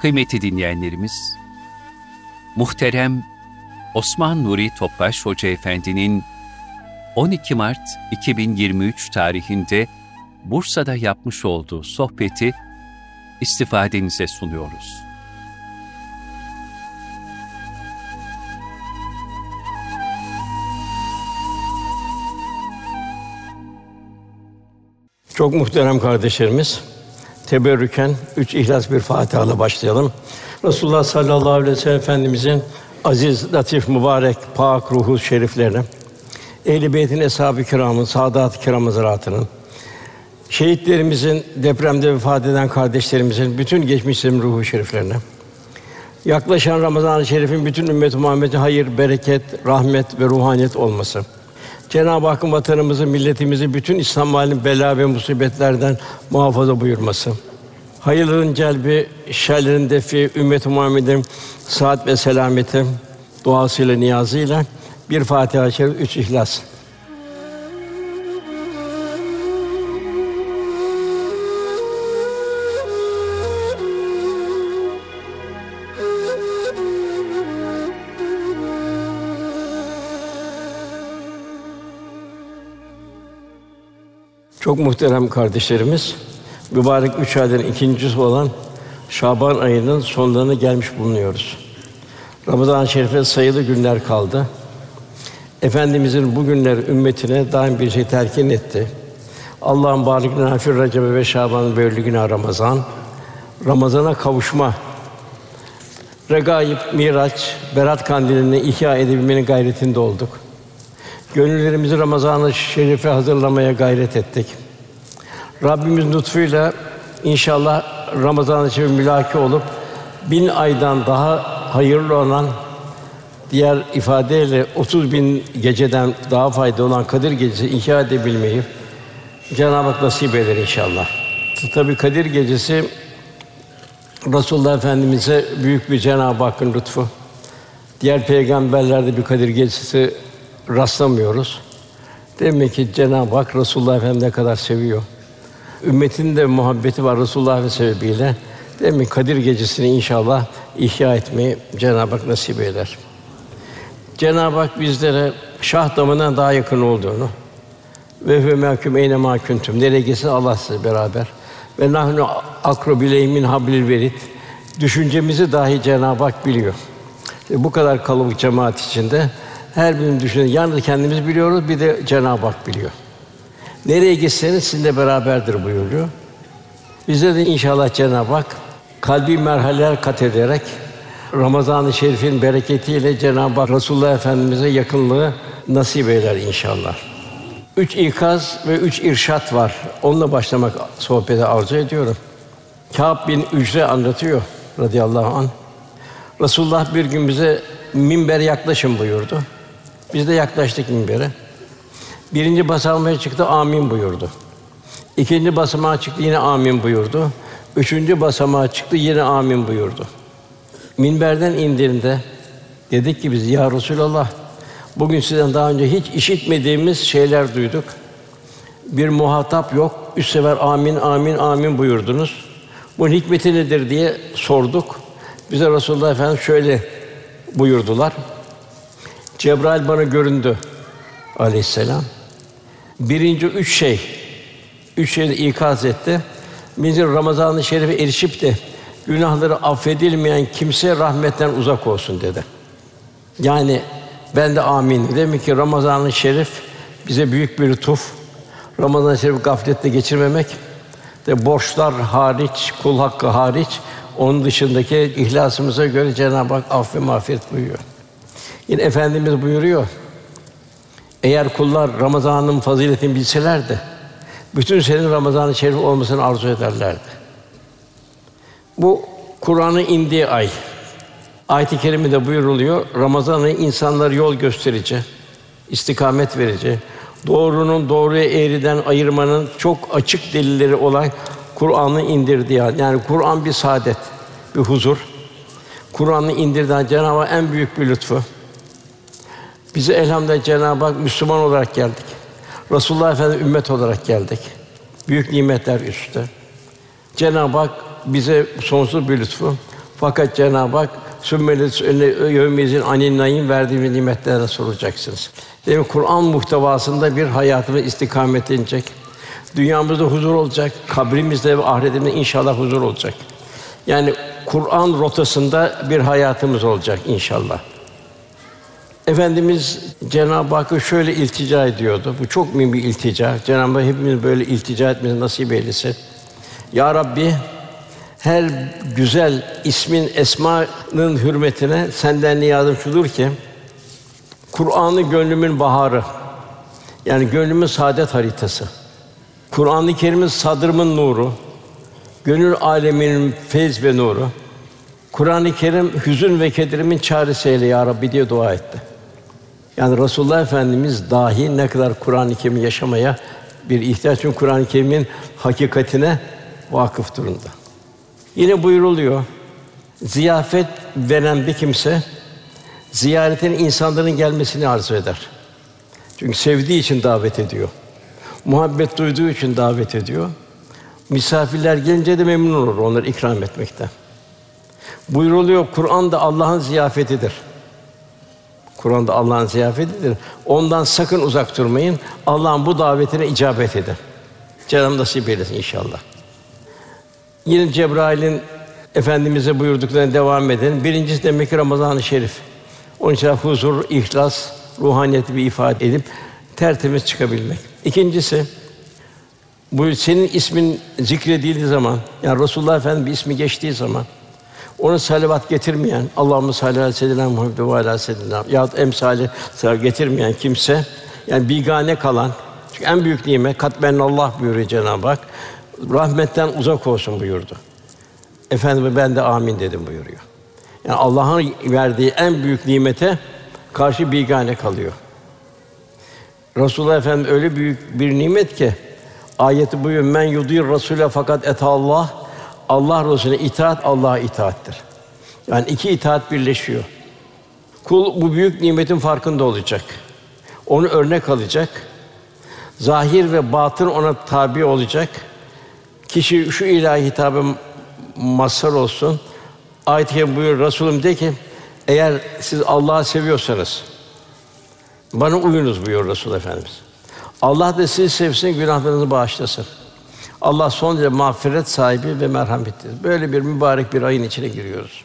Kıymetli dinleyenlerimiz, muhterem Osman Nuri Topbaş Hoca Efendi'nin 12 Mart 2023 tarihinde Bursa'da yapmış olduğu sohbeti istifadenize sunuyoruz. Çok muhterem kardeşlerimiz, teberrüken üç ihlas bir Fatiha'la başlayalım. Resulullah sallallahu aleyhi ve sellem Efendimizin aziz, latif, mübarek, pak ruhu şeriflerine, Ehl-i Beyt'in eshab-ı kiramın, saadat-ı kiram şehitlerimizin, depremde vefat eden kardeşlerimizin bütün geçmişlerin ruhu şeriflerine, yaklaşan Ramazan-ı Şerif'in bütün ümmet-i Muhammed'e hayır, bereket, rahmet ve ruhaniyet olması. Cenab-ı Hakk'ın vatanımızı, milletimizi bütün İslam halinin bela ve musibetlerden muhafaza buyurması. Hayırların celbi, şerlerin defi, ümmet-i Muhammed'in saat ve selameti duasıyla, niyazıyla bir Fatiha-i Şerif, üç İhlas. Çok muhterem kardeşlerimiz, mübarek üç ayların ikincisi olan Şaban ayının sonlarına gelmiş bulunuyoruz. Ramazan-ı Şerif'e sayılı günler kaldı. Efendimizin bu günler ümmetine daim bir şey telkin etti. Allah'ın barik nafir Recep ve Şaban'ın böyle günah Ramazan. Ramazana kavuşma, regaib, miraç, berat kandilini ihya edebilmenin gayretinde olduk. Gönüllerimizi Ramazan-ı Şerif'e hazırlamaya gayret ettik. Rabbimiz lütfuyla inşallah Ramazan-ı Şerif mülaki olup bin aydan daha hayırlı olan diğer ifadeyle 30 bin geceden daha faydalı olan Kadir Gecesi ihya edebilmeyi Cenab-ı Hak nasip eder inşallah. Tabi Kadir Gecesi Resulullah Efendimize büyük bir Cenab-ı Hakk'ın lütfu. Diğer peygamberlerde bir Kadir Gecesi rastlamıyoruz. Demek ki Cenab-ı Hak Resulullah Efendimiz'e kadar seviyor. Ümmetin de muhabbeti var Resulullah ve sebebiyle. Demek Kadir Gecesi'ni inşallah ihya etmeyi Cenab-ı Hak nasip eder. Cenab-ı Hak bizlere şah damından daha yakın olduğunu ve hüve mahkum eyne mahkuntum. Nereye gitsin Allah size beraber. Ve nahnu akru bileymin hablil verit. Düşüncemizi dahi Cenab-ı Hak biliyor. Bu kadar kalabalık cemaat içinde her birinin düşünün. Yalnız kendimiz biliyoruz, bir de Cenab-ı Hak biliyor. Nereye gitseniz sizinle beraberdir buyuruyor. Bize de inşallah Cenab-ı Hak kalbi merhaleler kat ederek Ramazan-ı Şerif'in bereketiyle Cenab-ı Hak Resulullah Efendimize yakınlığı nasip eder inşallah. Üç ikaz ve üç irşat var. Onunla başlamak sohbete arzu ediyorum. Kâb bin Ücre anlatıyor radıyallahu an. Resulullah bir gün bize minber yaklaşın buyurdu. Biz de yaklaştık minbere. Birinci basamağa çıktı, amin buyurdu. İkinci basamağa çıktı, yine amin buyurdu. Üçüncü basamağa çıktı, yine amin buyurdu. Minberden indiğinde dedik ki biz ya Resulallah bugün sizden daha önce hiç işitmediğimiz şeyler duyduk. Bir muhatap yok. Üç sefer amin amin amin buyurdunuz. Bunun hikmeti nedir diye sorduk. Bize Resulullah Efendimiz şöyle buyurdular. Cebrail bana göründü aleyhisselam. Birinci üç şey, üç şeyi ikaz etti. Birinci Ramazan-ı Şerif'e erişip de günahları affedilmeyen kimse rahmetten uzak olsun dedi. Yani ben de amin. Demek ki Ramazan-ı Şerif bize büyük bir lütuf. Ramazan-ı Şerif gaflette geçirmemek de borçlar hariç, kul hakkı hariç onun dışındaki ihlasımıza göre Cenab-ı Hak aff ve mağfiret buyuruyor. Yine efendimiz buyuruyor. Eğer kullar Ramazan'ın faziletini bilselerdi, bütün senin Ramazan-ı Şerif olmasını arzu ederlerdi. Bu Kur'an'ın indiği ay. Ayet-i kerimede buyuruluyor. Ramazan'ı insanlar yol gösterici, istikamet verici, doğrunun doğruya eğriden ayırmanın çok açık delilleri olan Kur'an'ı indirdiği yani Kur'an bir saadet, bir huzur. Kur'an'ı indirdiği Cenab-ı en büyük bir lütfu. Bize elhamdülillah Cenab-ı Hak Müslüman olarak geldik. Resulullah Efendimiz ümmet olarak geldik. Büyük nimetler üstte. Cenab-ı Hak bize sonsuz bir lütfu. Fakat Cenab-ı Hak sümmelet yevmizin anin naim verdiği nimetlerden soracaksınız. Demek Kur'an muhtevasında bir hayatımız istikamet edecek. Dünyamızda huzur olacak, kabrimizde ve ahiretimizde inşallah huzur olacak. Yani Kur'an rotasında bir hayatımız olacak inşallah. Efendimiz Cenab-ı Hakk'a şöyle iltica ediyordu. Bu çok mühim bir iltica. Cenab-ı Hak hepimiz böyle iltica etmesi nasip eylesin. Ya Rabbi her güzel ismin esmanın hürmetine senden niyazım şudur ki Kur'an'ı gönlümün baharı. Yani gönlümün saadet haritası. Kur'an-ı Kerim'in sadrımın nuru. Gönül aleminin feyz ve nuru. Kur'an-ı Kerim hüzün ve kederimin çaresi eyle ya Rabbi diye dua etti. Yani Resulullah Efendimiz dahi ne kadar Kur'an-ı Kerim'i yaşamaya bir ihtiyaç çünkü Kur'an-ı Kerim'in hakikatine vakıf durumda. Yine buyuruluyor. Ziyafet veren bir kimse ziyaretin insanların gelmesini arzu eder. Çünkü sevdiği için davet ediyor. Muhabbet duyduğu için davet ediyor. Misafirler gelince de memnun olur onları ikram etmekten. Buyuruluyor Kur'an da Allah'ın ziyafetidir. Kur'an'da Allah'ın ziyafetidir. Ondan sakın uzak durmayın. Allah'ın bu davetine icabet edin. Cenab-ı nasip eylesin inşallah. Yine Cebrail'in efendimize buyurduklarına devam edin. Birincisi demek ki Ramazan-ı Şerif. Onun için huzur, ihlas, ruhaniyeti bir ifade edip tertemiz çıkabilmek. İkincisi bu senin ismin zikredildiği zaman, yani Resulullah Efendimiz bir ismi geçtiği zaman ona salavat getirmeyen, Allahümme salli ala seyyidina Muhammed ve ala seyyidina ya emsali getirmeyen kimse yani bigane kalan çünkü en büyük nimet Allah buyuruyor Cenab-ı Hak. Rahmetten uzak olsun buyurdu. Efendime ben de amin dedim buyuruyor. Yani Allah'ın verdiği en büyük nimete karşı bigane kalıyor. Resulullah Efendimiz öyle büyük bir nimet ki ayeti buyuruyor men yudir Rasule fakat et Allah Allah Resulüne itaat Allah'a itaattir. Yani iki itaat birleşiyor. Kul bu büyük nimetin farkında olacak. Onu örnek alacak. Zahir ve batın ona tabi olacak. Kişi şu ilahi hitabı mazhar olsun. Ayet-i buyur Resulüm de ki eğer siz Allah'ı seviyorsanız bana uyunuz buyuruyor Resul Efendimiz. Allah da sizi sevsin, günahlarınızı bağışlasın. Allah son derece mağfiret sahibi ve merhametlidir. Böyle bir mübarek bir ayın içine giriyoruz.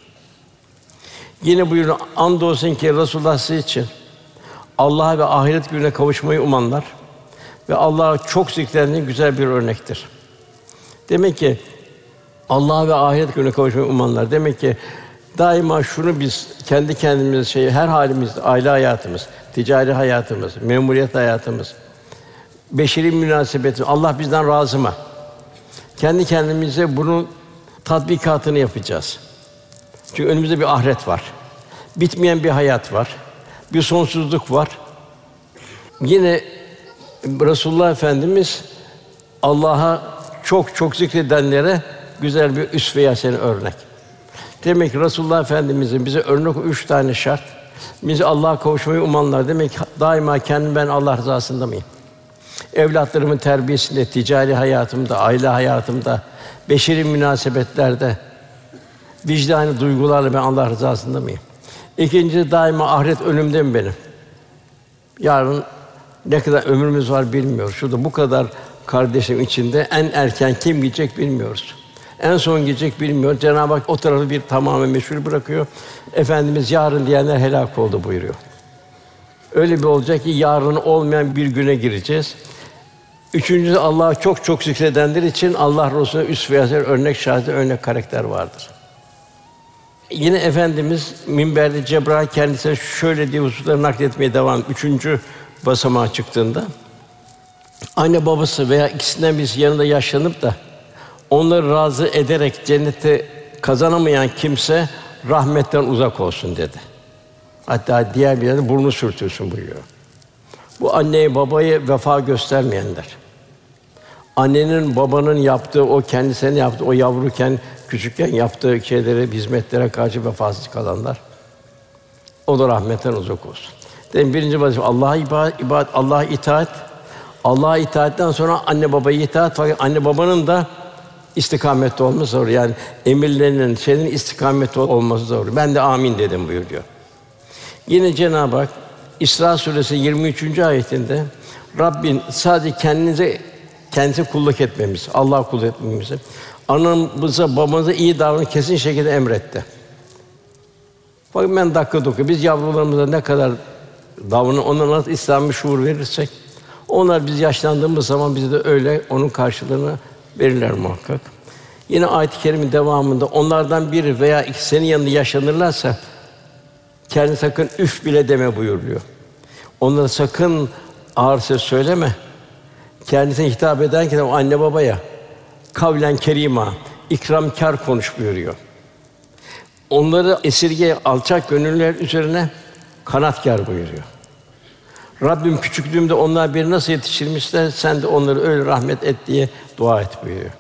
Yine buyurun andolsun ki Resulullah siz için Allah'a ve ahiret gününe kavuşmayı umanlar ve Allah'a çok zikrendiği güzel bir örnektir. Demek ki Allah'a ve ahiret gününe kavuşmayı umanlar. Demek ki daima şunu biz kendi kendimize şey her halimizde aile hayatımız, ticari hayatımız, memuriyet hayatımız, beşeri münasebetimiz Allah bizden razı mı? Kendi kendimize bunun tatbikatını yapacağız. Çünkü önümüzde bir ahiret var. Bitmeyen bir hayat var. Bir sonsuzluk var. Yine Resulullah Efendimiz Allah'a çok çok zikredenlere güzel bir üsve-i örnek. Demek ki Resulullah Efendimizin bize örnek üç tane şart. Bizi Allah'a kavuşmayı umanlar demek ki daima kendim ben Allah rızasında mıyım? Evlatlarımın terbiyesinde, ticari hayatımda, aile hayatımda, beşeri münasebetlerde vicdani duygularla ben Allah rızasında mıyım? İkincisi daima ahiret önümde mi benim? Yarın ne kadar ömrümüz var bilmiyoruz. Şurada bu kadar kardeşim içinde en erken kim gidecek bilmiyoruz. En son gidecek bilmiyor. Cenab-ı Hak o tarafı bir tamamen meşhur bırakıyor. Efendimiz yarın diyenler helak oldu buyuruyor. Öyle bir olacak ki yarın olmayan bir güne gireceğiz. Üçüncüsü Allah'a çok çok zikredenler için Allah Resulü'ne üst ve örnek şahit örnek karakter vardır. Yine Efendimiz minberde Cebrail kendisine şöyle diye hususları nakletmeye devam. Üçüncü basamağa çıktığında anne babası veya ikisinden birisi yanında yaşlanıp da onları razı ederek cennete kazanamayan kimse rahmetten uzak olsun dedi. Hatta diğer bir yerde burnu sürtüyorsun buyuruyor. Bu anneye babayı vefa göstermeyenler. Annenin babanın yaptığı o kendisine yaptığı o yavruken küçükken yaptığı şeylere hizmetlere karşı vefasız kalanlar. O da rahmetten uzak olsun. Dedim birinci vazife Allah'a ibadet, ibadet Allah'a itaat. Allah'a itaatten sonra anne babaya itaat fakat anne babanın da istikamette olması zor. Yani emirlerinin senin istikamette olması zor. Ben de amin dedim buyuruyor. Yine Cenab-ı Hak İsra suresi 23. ayetinde Rabbin sadece kendinize kendisi kulluk etmemiz, Allah kulluk etmemizi, anamıza, babamıza iyi davranıp kesin şekilde emretti. Bakın ben dakika dokuz. Biz yavrularımıza ne kadar davranı, onlara nasıl İslami şuur verirsek, onlar biz yaşlandığımız zaman bize de öyle onun karşılığını verirler muhakkak. Yine ayet-i kerimin devamında onlardan biri veya iki senin yanında yaşanırlarsa kendi sakın üf bile deme buyuruyor. Onlara sakın ağır ses söyleme. Kendisine hitap ederken o anne babaya kavlen kerima, ikramkar konuş buyuruyor. Onları esirge alçak gönüller üzerine kanatkar buyuruyor. Rabbim küçüklüğümde onlar beni nasıl yetiştirmişler, sen de onları öyle rahmet et diye dua et buyuruyor.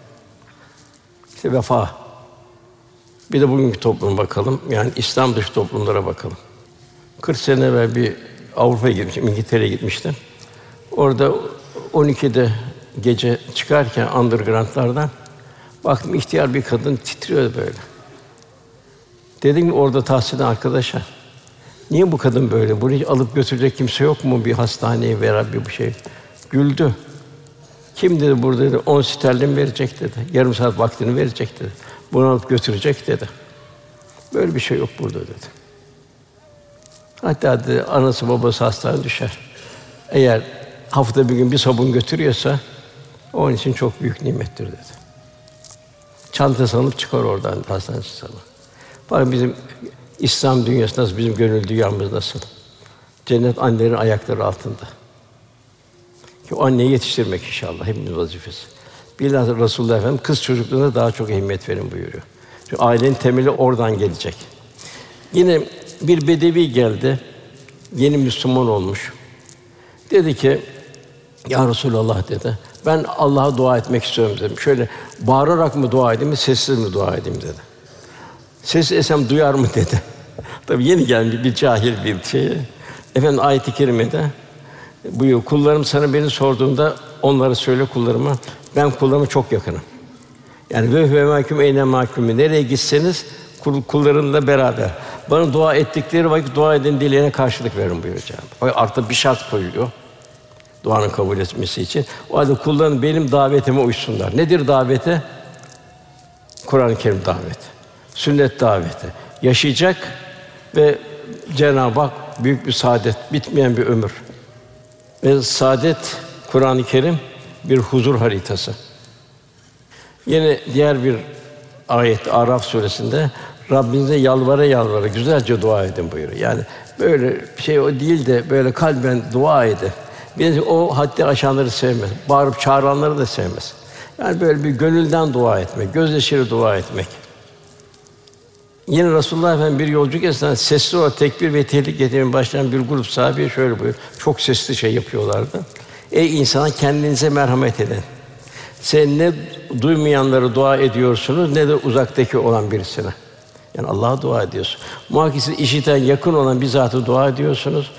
İşte vefa. Bir de bugünkü topluma bakalım. Yani İslam dışı toplumlara bakalım. 40 sene evvel bir Avrupa'ya gitmiştim, İngiltere'ye gitmiştim. Orada 12'de gece çıkarken underground'lardan baktım ihtiyar bir kadın titriyor böyle. Dedim ki orada tahsil arkadaşa, niye bu kadın böyle? Bunu alıp götürecek kimse yok mu bir hastaneye veya bir şey? Güldü. Kim dedi burada dedi, 10 sterlin verecek dedi. Yarım saat vaktini verecek dedi. Bunu alıp götürecek dedi. Böyle bir şey yok burada dedi. Hatta dedi, anası babası hastaneye düşer. Eğer hafta bir gün bir sabun götürüyorsa onun için çok büyük nimettir dedi. Çantası alıp çıkar oradan hastaneye sana. Bakın bizim İslam dünyası nasıl, bizim gönül dünyamız nasıl? Cennet annelerin ayakları altında. Ki o anneyi yetiştirmek inşallah hepimiz vazifesi. Bilhassa Resulullah Efendimiz kız çocukluğuna daha çok ehemmiyet verin buyuruyor. Çünkü ailenin temeli oradan gelecek. Yine bir bedevi geldi. Yeni Müslüman olmuş. Dedi ki ya Resulallah dedi. Ben Allah'a dua etmek istiyorum dedim. Şöyle bağırarak mı dua edeyim, sessiz mi dua edeyim dedi. Ses esem duyar mı dedi. Tabii yeni gelmiş bir cahil bir şey. Efendim ayet-i kerimede buyuruyor. Kullarım sana beni sorduğunda onlara söyle kullarıma ben kullarıma çok yakınım. Yani ve ve mahkum eyne mahkum. Nereye gitseniz kul, kullarınla beraber. Bana dua ettikleri vakit dua edin dileğine karşılık verin buyuruyor Cenab-ı Artık bir şart koyuyor. Duanın kabul etmesi için. O halde kulların benim davetime uysunlar. Nedir davete? Kur'an-ı Kerim daveti. Sünnet daveti. Yaşayacak ve Cenab-ı Hak büyük bir saadet, bitmeyen bir ömür. Ve saadet Kur'an-ı Kerim bir huzur haritası. Yine diğer bir ayet Araf suresinde Rabbinize yalvara yalvara güzelce dua edin buyuruyor. Yani böyle şey o değil de böyle kalben dua edin. Bir o haddi aşanları sevmez. Bağırıp çağıranları da sevmez. Yani böyle bir gönülden dua etmek, gözyaşıyla dua etmek. Yine Resulullah Efendimiz bir yolculuk esnasında sesli olarak tekbir ve tehlike getirmeye başlayan bir grup sahabeye şöyle buyuruyor. Çok sesli şey yapıyorlardı. Ey insan kendinize merhamet edin. Sen ne duymayanları dua ediyorsunuz ne de uzaktaki olan birisine. Yani Allah'a dua ediyorsun. Muhakkak işiten yakın olan bir zatı dua ediyorsunuz.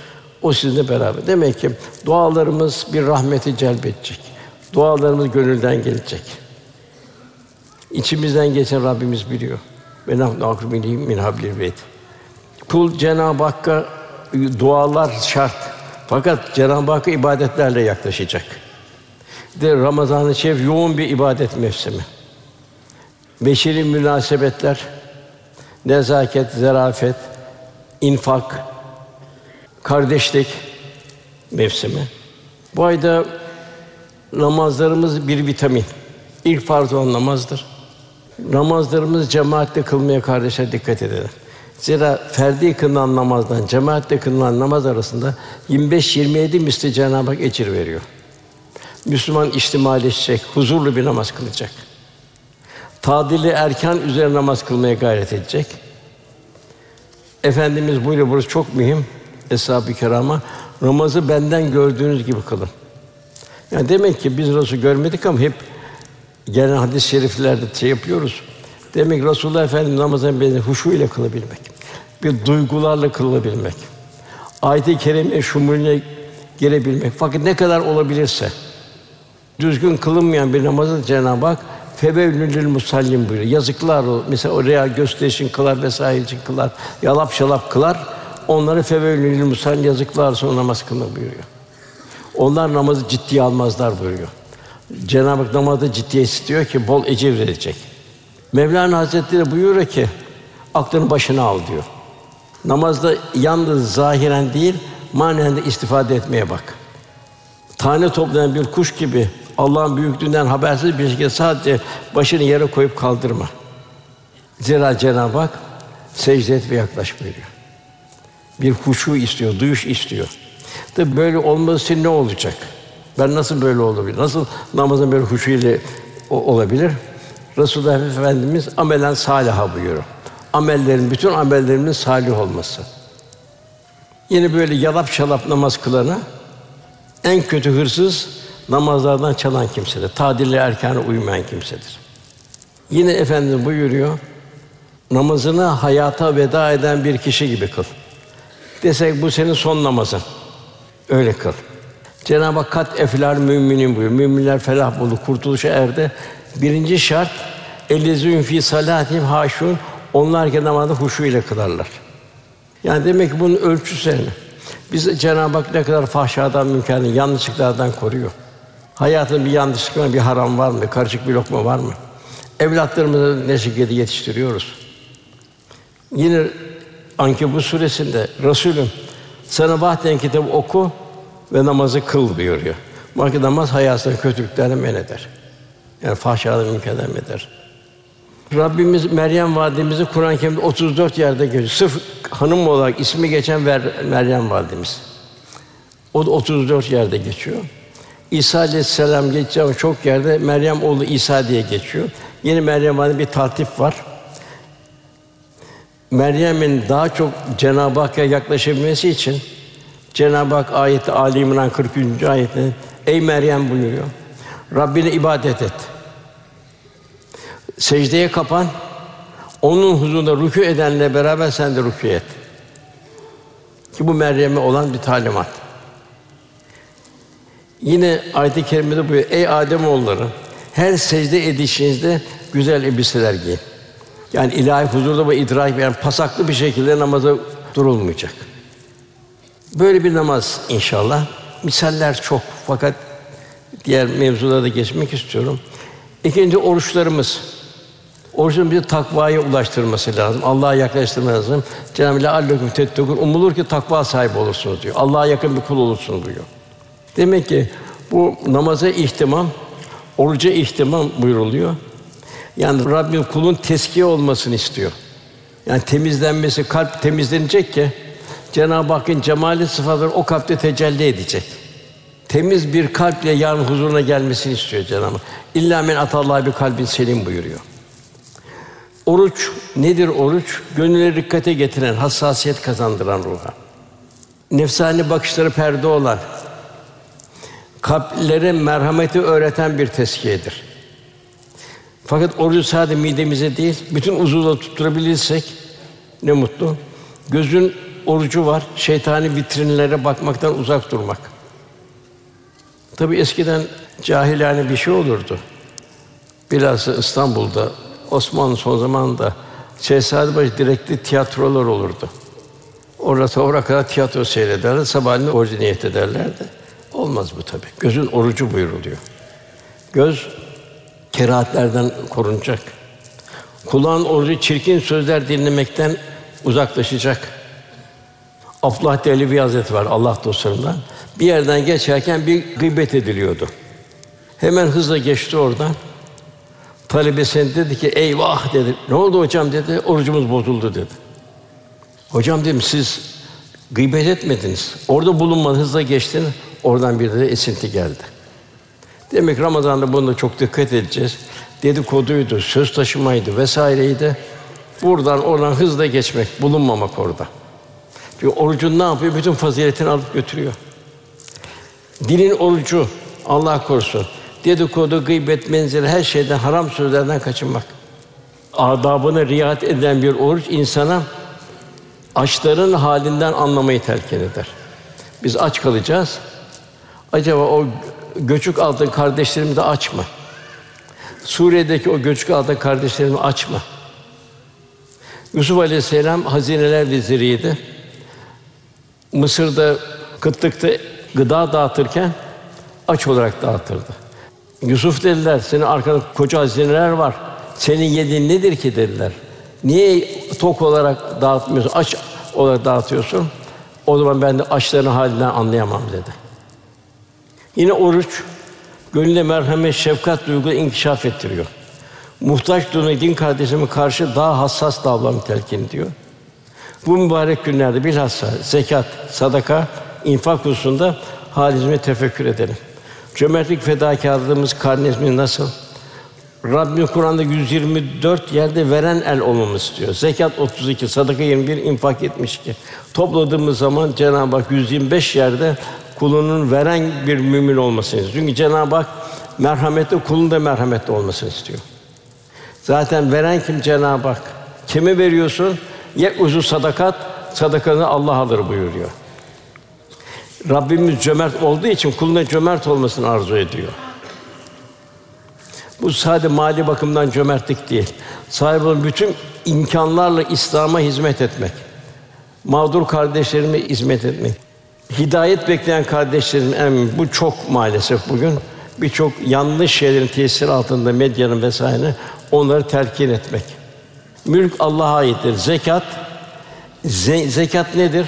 O sizinle beraber. Demek ki dualarımız bir rahmeti celbedecek. Dualarımız gönülden gelecek. İçimizden geçen Rabbimiz biliyor. Ve nahnu akrubihim min hablil beyt. Kul Cenab-ı Hakk'a dualar şart. Fakat Cenab-ı Hakk'a ibadetlerle yaklaşacak. De Ramazan-ı Şerif yoğun bir ibadet mevsimi. Beşeri münasebetler, nezaket, zarafet, infak, kardeşlik mevsimi. Bu ayda namazlarımız bir vitamin. İlk farz olan namazdır. Namazlarımızı cemaatle kılmaya kardeşler dikkat edelim. Zira ferdi kılınan namazdan cemaatle kılınan namaz arasında 25-27 misli Cenab-ı Hak ecir veriyor. Müslüman içtimaileşecek, huzurlu bir namaz kılacak. Tadili erken üzerine namaz kılmaya gayret edecek. Efendimiz buyuruyor burası çok mühim. Eshab-ı Kirama namazı benden gördüğünüz gibi kılın. Yani demek ki biz Resul görmedik ama hep gelen hadis-i şeriflerde şey yapıyoruz. Demek Resulullah Efendimiz namazını beni huşu ile kılabilmek, bir duygularla kılabilmek, ayet-i kerime şumulüne girebilmek. Fakat ne kadar olabilirse düzgün kılınmayan bir namazı Cenab-ı Hak Fevevlül musallim buyuruyor. Yazıklar o. Mesela oraya gösterişin kılar vesaire için kılar. Yalap şalap kılar. Onları fevevlül musallim yazıklar sonra namaz kılma buyuruyor. Onlar namazı ciddiye almazlar buyuruyor. Cenab-ı Hak namazı ciddiye istiyor ki bol ecir verecek. Mevlana Hazretleri buyuruyor ki aklını başına al diyor. Namazda yalnız zahiren değil, manen de istifade etmeye bak. Tane toplayan bir kuş gibi Allah'ın büyüklüğünden habersiz bir şekilde sadece başını yere koyup kaldırma. Zira Cenab-ı Hak secde et ve yaklaş buyuruyor. Bir huşu istiyor, duyuş istiyor. Tabi böyle olması için ne olacak? Ben nasıl böyle olabilir? Nasıl namazın böyle huşu ile olabilir? Resulullah Efendimiz amelen saliha buyuruyor. Amellerin bütün amellerinin salih olması. Yine böyle yalap şalap namaz kılana en kötü hırsız namazlardan çalan kimsedir. Tadille erkâne uymayan kimsedir. Yine Efendimiz buyuruyor, namazını hayata veda eden bir kişi gibi kıl. Desek bu senin son namazın. Öyle kıl. Cenab-ı Hak kat eflar müminin buyuruyor. Müminler felah buldu, kurtuluşa erdi. Birinci şart ellezîn fî salâtihim haşûn. Onlar ki namazı huşu ile kılarlar. Yani demek ki bunun ölçüsü ne? Biz Cenab-ı Hak ne kadar fahşadan, münkerden, yanlışlıklardan koruyor. Hayatın bir yanlışlık var, bir haram var mı? Karışık bir lokma var mı? Evlatlarımızı ne şekilde yetiştiriyoruz? Yine Ankebut suresinde Resulüm sana vahden kitabı oku ve namazı kıl buyuruyor. Bak namaz hayatın kötülüklerden men eder. Yani fahşadan münkerden men eder. Rabbimiz Meryem validemizi Kur'an-ı Kerim'de 34 yerde geçiyor. Sırf hanım olarak ismi geçen Meryem validemiz. O da 34 yerde geçiyor. İsa aleyhisselam ama çok yerde Meryem oğlu İsa diye geçiyor. Yeni Meryem valide bir tartif var. Meryem'in daha çok Cenab-ı Hakk'a yaklaşabilmesi için Cenab-ı Hak ayeti Ali İmran 43. ayette Ey Meryem buyuruyor. Rabbine ibadet et. Secdeye kapan. Onun huzurunda rükû edenle beraber sen de rükû et. Ki bu Meryem'e olan bir talimat. Yine ayet-i kerimede buyuruyor. Ey Adem oğulları, her secde edişinizde güzel elbiseler giyin. Yani ilahi huzurda ve idrak yani pasaklı bir şekilde namaza durulmayacak. Böyle bir namaz inşallah. Misaller çok fakat diğer mevzulara geçmek istiyorum. İkinci oruçlarımız. Orucun bir takvaya ulaştırması lazım. Allah'a yaklaştırması lazım. Cenab-ı Hak "Allekum tettekûn" umulur ki takva sahibi olursunuz diyor. Allah'a yakın bir kul olursunuz diyor. Demek ki bu namaza ihtimam, oruca ihtimam buyuruluyor. Yani Rabbim kulun teskiye olmasını istiyor. Yani temizlenmesi, kalp temizlenecek ki Cenab-ı Hakk'ın cemali sıfatları o kalpte tecelli edecek. Temiz bir kalple yarın huzuruna gelmesini istiyor Cenab-ı Hak. İlla men atallah bir kalbin selim buyuruyor. Oruç nedir oruç? Gönülleri dikkate getiren, hassasiyet kazandıran ruha. Nefsani bakışları perde olan, kalplere merhameti öğreten bir teskiyedir. Fakat orucu sadece midemize değil, bütün uzuvla tutturabilirsek ne mutlu. Gözün orucu var, şeytani vitrinlere bakmaktan uzak durmak. Tabii eskiden cahilane bir şey olurdu. Bilhassa İstanbul'da, Osmanlı son zamanında Şehzadebaşı direktli tiyatrolar olurdu. Orada sonra kadar tiyatro seyrederler, sabahleyin orucu niyet ederlerdi. Olmaz bu tabii. Gözün orucu buyuruluyor. Göz kerahatlerden korunacak. Kulağın orucu çirkin sözler dinlemekten uzaklaşacak. Abdullah Dehlevi Hazretleri var Allah dostlarından. Bir yerden geçerken bir gıybet ediliyordu. Hemen hızla geçti oradan. Talebesine dedi ki eyvah dedi. Ne oldu hocam dedi. Orucumuz bozuldu dedi. Hocam dedim siz gıybet etmediniz. Orada bulunmanız hızla geçtiniz. Oradan bir de esinti geldi. Demek Ramazan'da bunda çok dikkat edeceğiz. Dedikoduydu, söz taşımaydı vesaireydi. Buradan oradan hızla geçmek, bulunmamak orada. Çünkü orucun ne yapıyor? Bütün faziletini alıp götürüyor. Dilin orucu, Allah korusun. Dedikodu, gıybet, menzili her şeyden, haram sözlerden kaçınmak. Adabını riayet eden bir oruç insana açların halinden anlamayı telkin eder. Biz aç kalacağız. Acaba o göçük altın kardeşlerimiz de aç mı? Suriye'deki o göçük altı kardeşlerimi açma. Yusuf Aleyhisselam hazineler veziriydi. Mısır'da kıtlıkta gıda dağıtırken aç olarak dağıtırdı. Yusuf dediler, senin arkanda koca hazineler var. Senin yediğin nedir ki dediler. Niye tok olarak dağıtmıyorsun, aç olarak dağıtıyorsun? O zaman ben de açların halinden anlayamam dedi. Yine oruç, gönüle merhamet, şefkat duygu inkişaf ettiriyor. Muhtaç durumda din kardeşime karşı daha hassas davranma telkin diyor. Bu mübarek günlerde bilhassa zekat, sadaka, infak hususunda halimizi tefekkür edelim. Cömertlik fedakarlığımız karnemiz nasıl? Rabbim Kur'an'da 124 yerde veren el olmamız istiyor. Zekat 32, sadaka 21, infak 72. Topladığımız zaman Cenab-ı Hak 125 yerde kulunun veren bir mümin olmasını istiyor. Çünkü Cenab-ı Hak merhametli, kulun da merhametli olmasını istiyor. Zaten veren kim Cenab-ı Hak? Kime veriyorsun? Ye uzu sadakat, sadakanı Allah alır buyuruyor. Rabbimiz cömert olduğu için kuluna cömert olmasını arzu ediyor. Bu sadece mali bakımdan cömertlik değil. Sahip olan bütün imkanlarla İslam'a hizmet etmek. Mağdur kardeşlerime hizmet etmek. Hidayet bekleyen kardeşlerim en bu çok maalesef bugün birçok yanlış şeylerin tesiri altında medyanın vesaire onları terkin etmek. Mülk Allah'a aittir. Zekat ze- zekat nedir?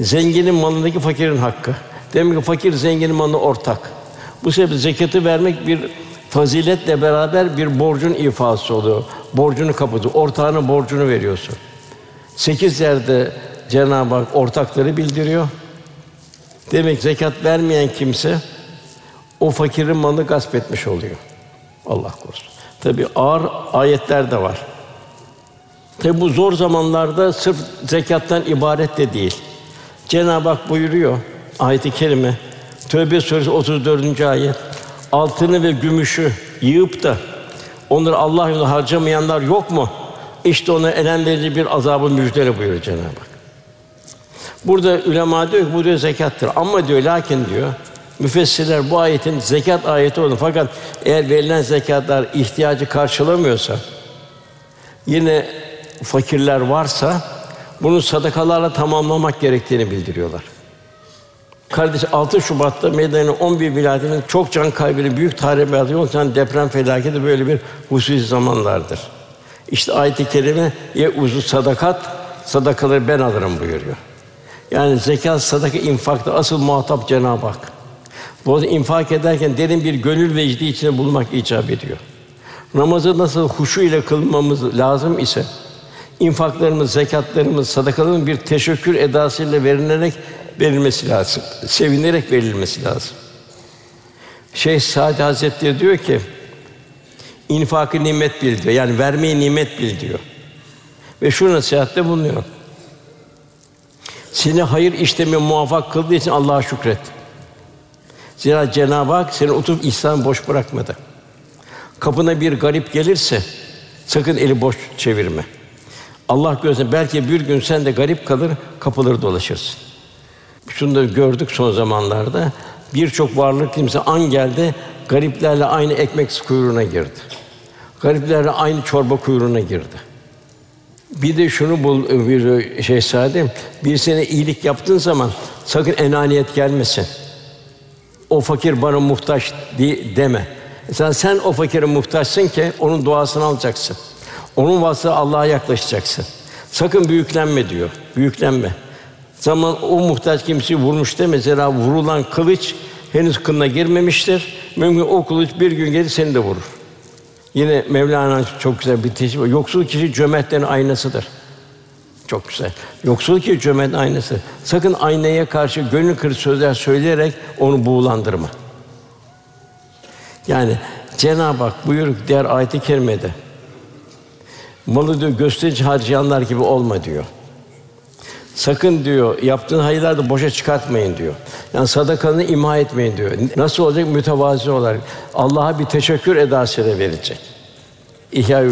Zenginin malındaki fakirin hakkı. Demek ki fakir zenginin malına ortak. Bu sebeple zekatı vermek bir faziletle beraber bir borcun ifası oluyor. Borcunu kapatı, ortağının borcunu veriyorsun. Sekiz yerde Cenab-ı Hak ortakları bildiriyor. Demek zekat vermeyen kimse o fakirin malını gasp etmiş oluyor. Allah korusun. Tabi ağır ayetler de var. Tabi bu zor zamanlarda sırf zekattan ibaret de değil. Cenab-ı Hak buyuruyor ayet-i kerime Tövbe suresi 34. ayet. Altını ve gümüşü yığıp da onları Allah yolunda harcamayanlar yok mu? İşte ona elen bir azabı müjdele buyuruyor Cenab-ı Hak. Burada ulema diyor ki bu diyor zekattır. Ama diyor lakin diyor müfessirler bu ayetin zekat ayeti olduğunu fakat eğer verilen zekatlar ihtiyacı karşılamıyorsa yine fakirler varsa bunu sadakalarla tamamlamak gerektiğini bildiriyorlar. Kardeş 6 Şubat'ta Medine'nin 11 vilayetinin çok can kaybını büyük tahribatı oluşan deprem felaketi böyle bir hususi zamanlardır. İşte ayet-i kerime ye uzu sadakat sadakaları ben alırım buyuruyor. Yani zekat, sadaka, infakta asıl muhatap Cenab-ı Hak. Bu infak ederken derin bir gönül vecdi içinde bulmak icap ediyor. Namazı nasıl huşu ile kılmamız lazım ise infaklarımız, zekatlarımız, sadakalarımız bir teşekkür edasıyla verilerek verilmesi lazım. Sevinerek verilmesi lazım. Şeyh Sadi Hazretleri diyor ki infakı nimet bil diyor. Yani vermeyi nimet bil diyor. Ve şu nasihatte bulunuyor. Seni hayır işlemeye muvaffak kıldığı için Allah'a şükret. Zira Cenab-ı Hak seni oturup ihsan boş bırakmadı. Kapına bir garip gelirse sakın eli boş çevirme. Allah gözüne belki bir gün sen de garip kalır, kapıları dolaşırsın. Şunu da gördük son zamanlarda. Birçok varlık kimse an geldi, gariplerle aynı ekmek kuyruğuna girdi. Gariplerle aynı çorba kuyruğuna girdi. Bir de şunu bul bir şehzadem, bir sene iyilik yaptığın zaman sakın enaniyet gelmesin. O fakir bana muhtaç de, deme. Sen sen o fakire muhtaçsın ki onun duasını alacaksın. Onun vasıta Allah'a yaklaşacaksın. Sakın büyüklenme diyor. Büyüklenme. Zaman o muhtaç kimseyi vurmuş de mesela vurulan kılıç henüz kınına girmemiştir. Mümkün o kılıç bir gün gelir seni de vurur. Yine Mevlana çok güzel bir teşbih. Yoksul kişi cömertlerin aynasıdır. Çok güzel. Yoksul ki cömert aynası. Sakın aynaya karşı gönül kırıcı sözler söyleyerek onu buğulandırma. Yani Cenab-ı Hak buyuruk diğer ayet-i kerimede malı diyor gösterici harcayanlar gibi olma diyor. Sakın diyor yaptığın hayırları boşa çıkartmayın diyor. Yani sadakanı imha etmeyin diyor. Nasıl olacak mütevazi olarak Allah'a bir teşekkür edasıyla verecek. İhya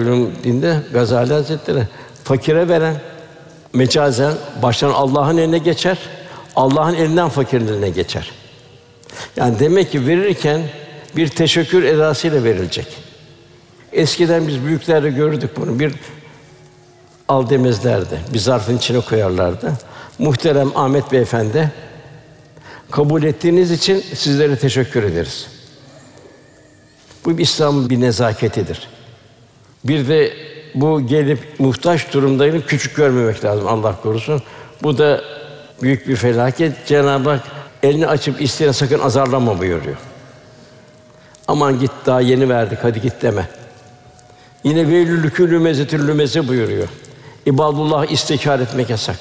dinde Gazali Hazretleri fakire veren mecazen baştan Allah'ın eline geçer. Allah'ın elinden fakirin geçer. Yani demek ki verirken bir teşekkür edasıyla verilecek. Eskiden biz büyüklerde gördük bunu. Bir al demezlerdi. Bir zarfın içine koyarlardı. Muhterem Ahmet Beyefendi, kabul ettiğiniz için sizlere teşekkür ederiz. Bu İslam'ın bir nezaketidir. Bir de bu gelip muhtaç durumdayını küçük görmemek lazım Allah korusun. Bu da büyük bir felaket. Cenab-ı Hak elini açıp isteyene sakın azarlama buyuruyor. Aman git daha yeni verdik hadi git deme. Yine veylül külü mezetül lümeze buyuruyor. İbadullah istikar etmek yasak.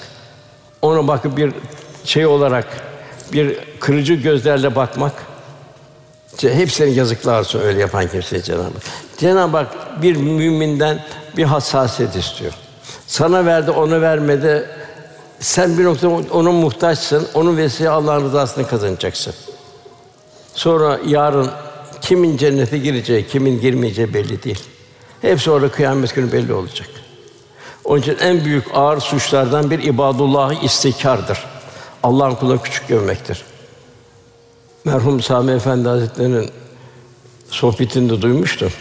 Ona bakıp bir şey olarak bir kırıcı gözlerle bakmak hepsinin yazıklar olsun öyle yapan kimseye Cenab-ı Hak. Cenab-ı Hak bir müminden bir hassasiyet istiyor. Sana verdi, onu vermedi. Sen bir noktada ona muhtaçsın. Onun vesile Allah'ın rızasını kazanacaksın. Sonra yarın kimin cennete gireceği, kimin girmeyeceği belli değil. Hepsi orada kıyamet günü belli olacak. Onun için en büyük ağır suçlardan bir ibadullahı istikardır. Allah'ın kulunu küçük görmektir. Merhum Sami Efendi Hazretleri'nin sohbetinde duymuştum.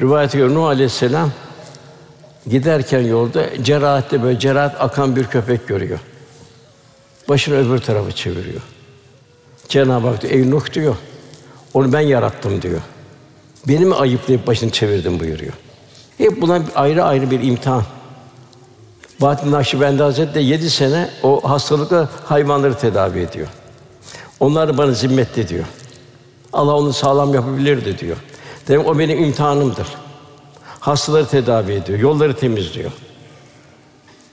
Rivayete göre Nuh Aleyhisselam giderken yolda cerahatte böyle cerahat akan bir köpek görüyor. Başını öbür tarafa çeviriyor. Cenab-ı Hak diyor, ey Nuh diyor, onu ben yarattım diyor. Beni mi ayıplayıp başını çevirdin buyuruyor. Hep buna ayrı ayrı bir imtihan. Bahattin Nakşibendi Hazretleri yedi sene o hastalıkla hayvanları tedavi ediyor. Onlar bana zimmetli diyor. Allah onu sağlam yapabilirdi diyor. Demek o benim imtihanımdır. Hastaları tedavi ediyor, yolları temizliyor.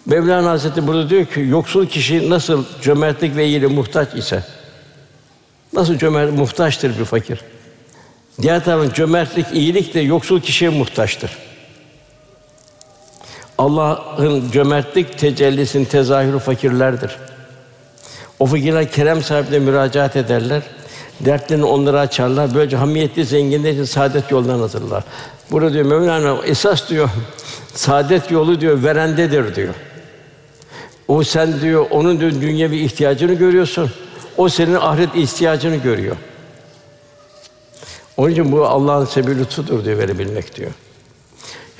Mevlana Hazretleri burada diyor ki yoksul kişi nasıl cömertlik ve iyiliğe muhtaç ise nasıl cömert muhtaçtır bir fakir. Diğer taraftan cömertlik, iyilik de yoksul kişiye muhtaçtır. Allah'ın cömertlik tecellisinin tezahürü fakirlerdir. O fakirler kerem sahibine müracaat ederler. Dertlerini onlara açarlar. Böylece hamiyetli zenginler için saadet yoldan hazırlar. Burada diyor Mevlana esas diyor saadet yolu diyor verendedir diyor. O sen diyor onun diyor dünyevi ihtiyacını görüyorsun. O senin ahiret ihtiyacını görüyor. Onun için bu Allah'ın sebebi lütfudur diyor verebilmek diyor.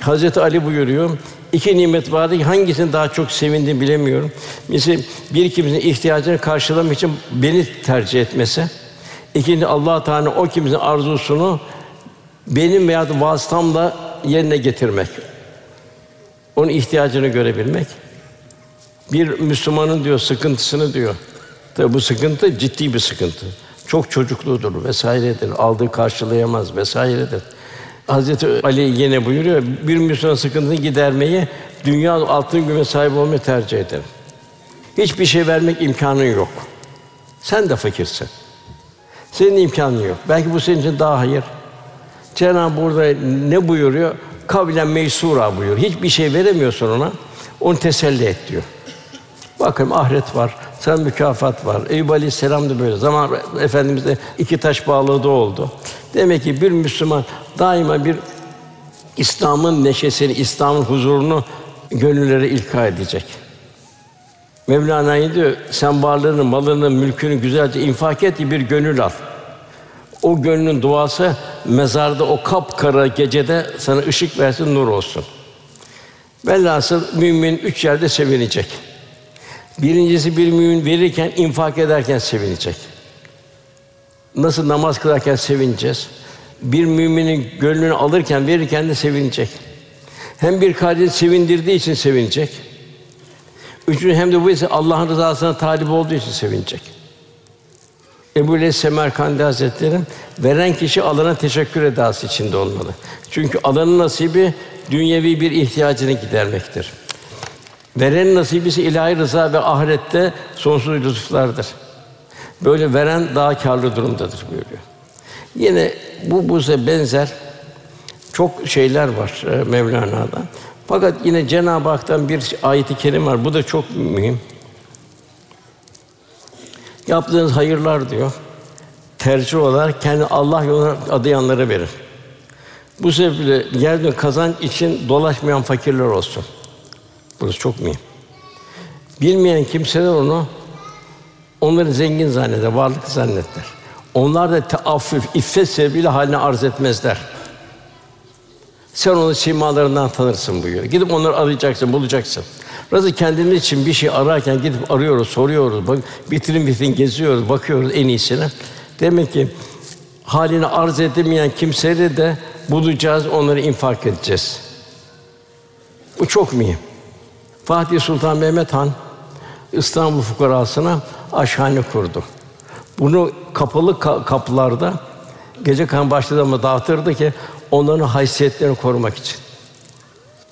Hazreti Ali buyuruyor, iki nimet vardı ki hangisini daha çok sevindim bilemiyorum. Mesela bir kimsenin ihtiyacını karşılamak için beni tercih etmesi, ikinci Allah Teala o kimsenin arzusunu benim veya vasıtamla yerine getirmek. Onun ihtiyacını görebilmek. Bir Müslümanın diyor sıkıntısını diyor. Tabi bu sıkıntı ciddi bir sıkıntı. Çok çocukludur vesairedir. Aldığı karşılayamaz vesairedir. Hazreti Ali yine buyuruyor, bir Müslüman sıkıntısını gidermeyi dünya altın güme sahip olmayı tercih eder. Hiçbir şey vermek imkanın yok. Sen de fakirsin. Senin imkanın yok. Belki bu senin için daha hayır. Cenab-ı burada ne buyuruyor? Kavlen meysura buyuruyor. Hiçbir şey veremiyorsun ona. Onu teselli et diyor. Bakın ahiret var, sen mükafat var. Eyüp Aleyhisselam da böyle. Zaman Efendimiz'de iki taş bağladığı oldu. Demek ki bir Müslüman daima bir İslam'ın neşesini, İslam'ın huzurunu gönüllere ilka edecek. Mevlana diyor, sen varlığını, malını, mülkünü güzelce infak et bir gönül al. O gönlün duası mezarda o kapkara gecede sana ışık versin, nur olsun. Velhasıl mümin üç yerde sevinecek. Birincisi bir mümin verirken, infak ederken sevinecek. Nasıl namaz kılarken sevineceğiz? Bir müminin gönlünü alırken, verirken de sevinecek. Hem bir kardeşi sevindirdiği için sevinecek. Üçüncü hem de bu ise Allah'ın rızasına talip olduğu için sevinecek. Ebu Leys Semerkandi Hazretleri veren kişi alana teşekkür edası içinde olmalı. Çünkü alanın nasibi dünyevi bir ihtiyacını gidermektir. Veren nasibi ise ilahi rıza ve ahirette sonsuz lütuflardır. Böyle veren daha kârlı durumdadır buyuruyor. Yine bu buze benzer çok şeyler var e, Mevlana'da. Fakat yine Cenab-ı Hak'tan bir ayet-i kerim var. Bu da çok mühim. Yaptığınız hayırlar diyor. Tercih olarak kendi Allah yoluna adayanlara verin. Bu sebeple yeryüzünde kazanç için dolaşmayan fakirler olsun. Burası çok mühim. Bilmeyen kimseler onu onları zengin zanneder, varlık zanneder. Onlar da teaffüf, iffet sebebiyle haline arz etmezler. Sen onu simalarından tanırsın buyuruyor. Gidip onları arayacaksın, bulacaksın. Razı kendimiz için bir şey ararken gidip arıyoruz, soruyoruz. Bak, vitrin vitrin geziyoruz, bakıyoruz en iyisine. Demek ki halini arz edemeyen kimseleri de bulacağız, onları infak edeceğiz. Bu çok mühim. Fatih Sultan Mehmet Han İstanbul fukarasına aşhane kurdu. Bunu kapalı kapılarda gece kan başladı mı dağıtırdı ki onların haysiyetlerini korumak için.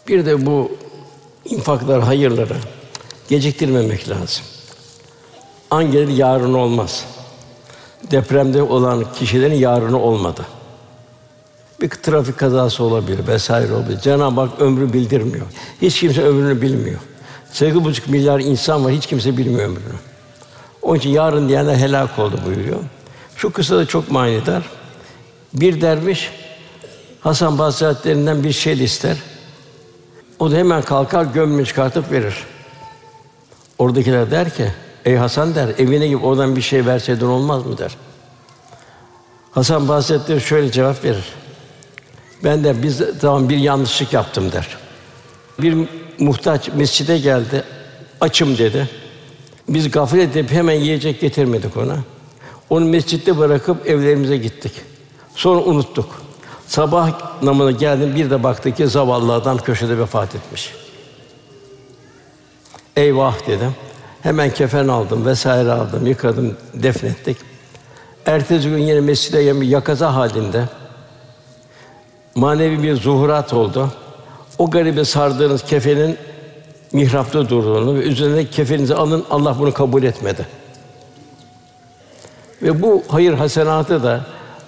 Bir de bu infaklar, hayırları geciktirmemek lazım. An gelir yarın olmaz. Depremde olan kişilerin yarını olmadı. Bir trafik kazası olabilir vesaire olabilir. Cenab-ı Hak ömrü bildirmiyor. Hiç kimse ömrünü bilmiyor. Sekiz buçuk milyar insan var, hiç kimse bilmiyor ömrünü. Onun için yarın diyenler helak oldu buyuruyor. Şu kısa da çok manidar. Bir derviş Hasan Basri bir şey ister. O da hemen kalkar gömleğini çıkartıp verir. Oradakiler der ki, ey Hasan der, evine gibi oradan bir şey verseydin olmaz mı der. Hasan Basri şöyle cevap verir. Ben de biz tamam bir yanlışlık yaptım der. Bir muhtaç mescide geldi. Açım dedi. Biz gaflet edip hemen yiyecek getirmedik ona. Onu mescitte bırakıp evlerimize gittik. Sonra unuttuk. Sabah namına geldim bir de baktı ki zavallı adam köşede vefat etmiş. Eyvah dedim. Hemen kefen aldım vesaire aldım, yıkadım, defnettik. Ertesi gün yine mescide yakaza halinde manevi bir zuhurat oldu. O garibe sardığınız kefenin mihrapta durduğunu ve üzerine kefenizi alın Allah bunu kabul etmedi. Ve bu hayır hasenatı da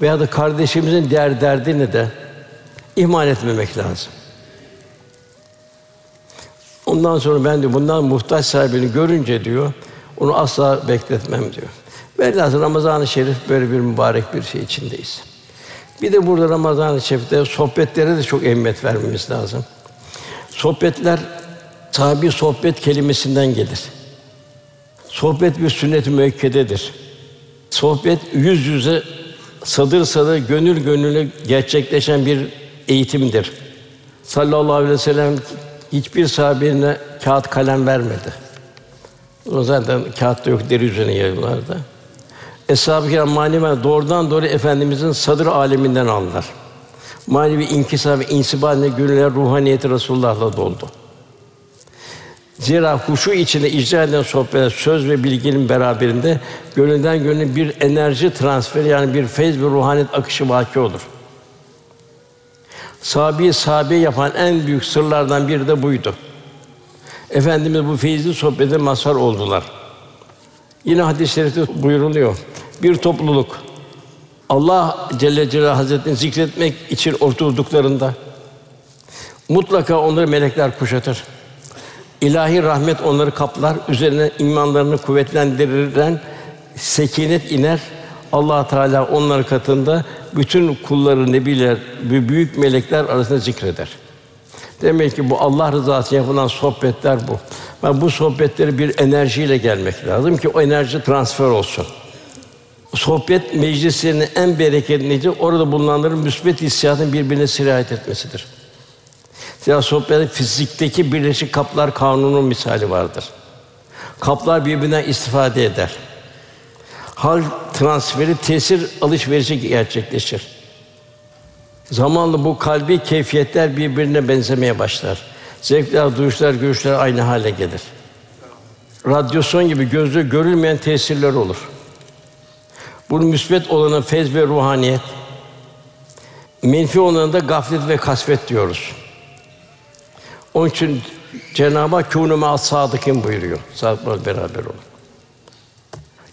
veya da kardeşimizin değer derdini de ihmal etmemek lazım. Ondan sonra ben de bundan muhtaç sahibini görünce diyor, onu asla bekletmem diyor. Velhâsıl Ramazan-ı Şerif böyle bir mübarek bir şey içindeyiz. Bir de burada Ramazan-ı Şerif'te sohbetlere de çok ehemmiyet vermemiz lazım. Sohbetler sahibi sohbet kelimesinden gelir. Sohbet bir sünnet-i müekkededir. Sohbet yüz yüze, sadır sadır, gönül gönüle gerçekleşen bir eğitimdir. Sallallahu aleyhi ve sellem hiçbir sahabine kağıt kalem vermedi. O zaten kağıt da yok, deri üzerine yayıyorlardı. Eshab-ı Kiram manevi doğrudan doğru efendimizin sadır aleminden aldılar. Manevi inkisar ve insiba ile gönüller ruhaniyeti Resulullah'la doldu. Zira huşu içinde icra edilen sohbetler, söz ve bilginin beraberinde gönülden gönüle bir enerji transferi yani bir feyz ve ruhaniyet akışı vaki olur. Sahabi sahabe yapan en büyük sırlardan biri de buydu. Efendimiz bu feyizli sohbete mazhar oldular. Yine hadis-i şerifte buyuruluyor. Bir topluluk Allah Celle Celaluhu Hazretlerini zikretmek için oturduklarında mutlaka onları melekler kuşatır. İlahi rahmet onları kaplar, üzerine imanlarını kuvvetlendiren sekinet iner. Allah Teala onları katında bütün kulları nebiler ve büyük melekler arasında zikreder. Demek ki bu Allah rızası yapılan sohbetler bu. Ve bu sohbetleri bir enerjiyle gelmek lazım ki o enerji transfer olsun. Sohbet meclislerinin en bereketlici orada bulunanların müsbet hissiyatın birbirine sirayet etmesidir. Zira sohbette fizikteki birleşik kaplar kanunun misali vardır. Kaplar birbirinden istifade eder. Hal transferi tesir alışverişi gerçekleşir. Zamanla bu kalbi keyfiyetler birbirine benzemeye başlar. Zevkler, duyuşlar, görüşler aynı hale gelir. Radyasyon gibi gözle görülmeyen tesirler olur. Bunun müsbet olanı fez ve ruhaniyet, menfi olanı da gaflet ve kasvet diyoruz. Onun için Cenab-ı Hak kûnû mâ sadıkîn buyuruyor. Sadıklarla beraber olun.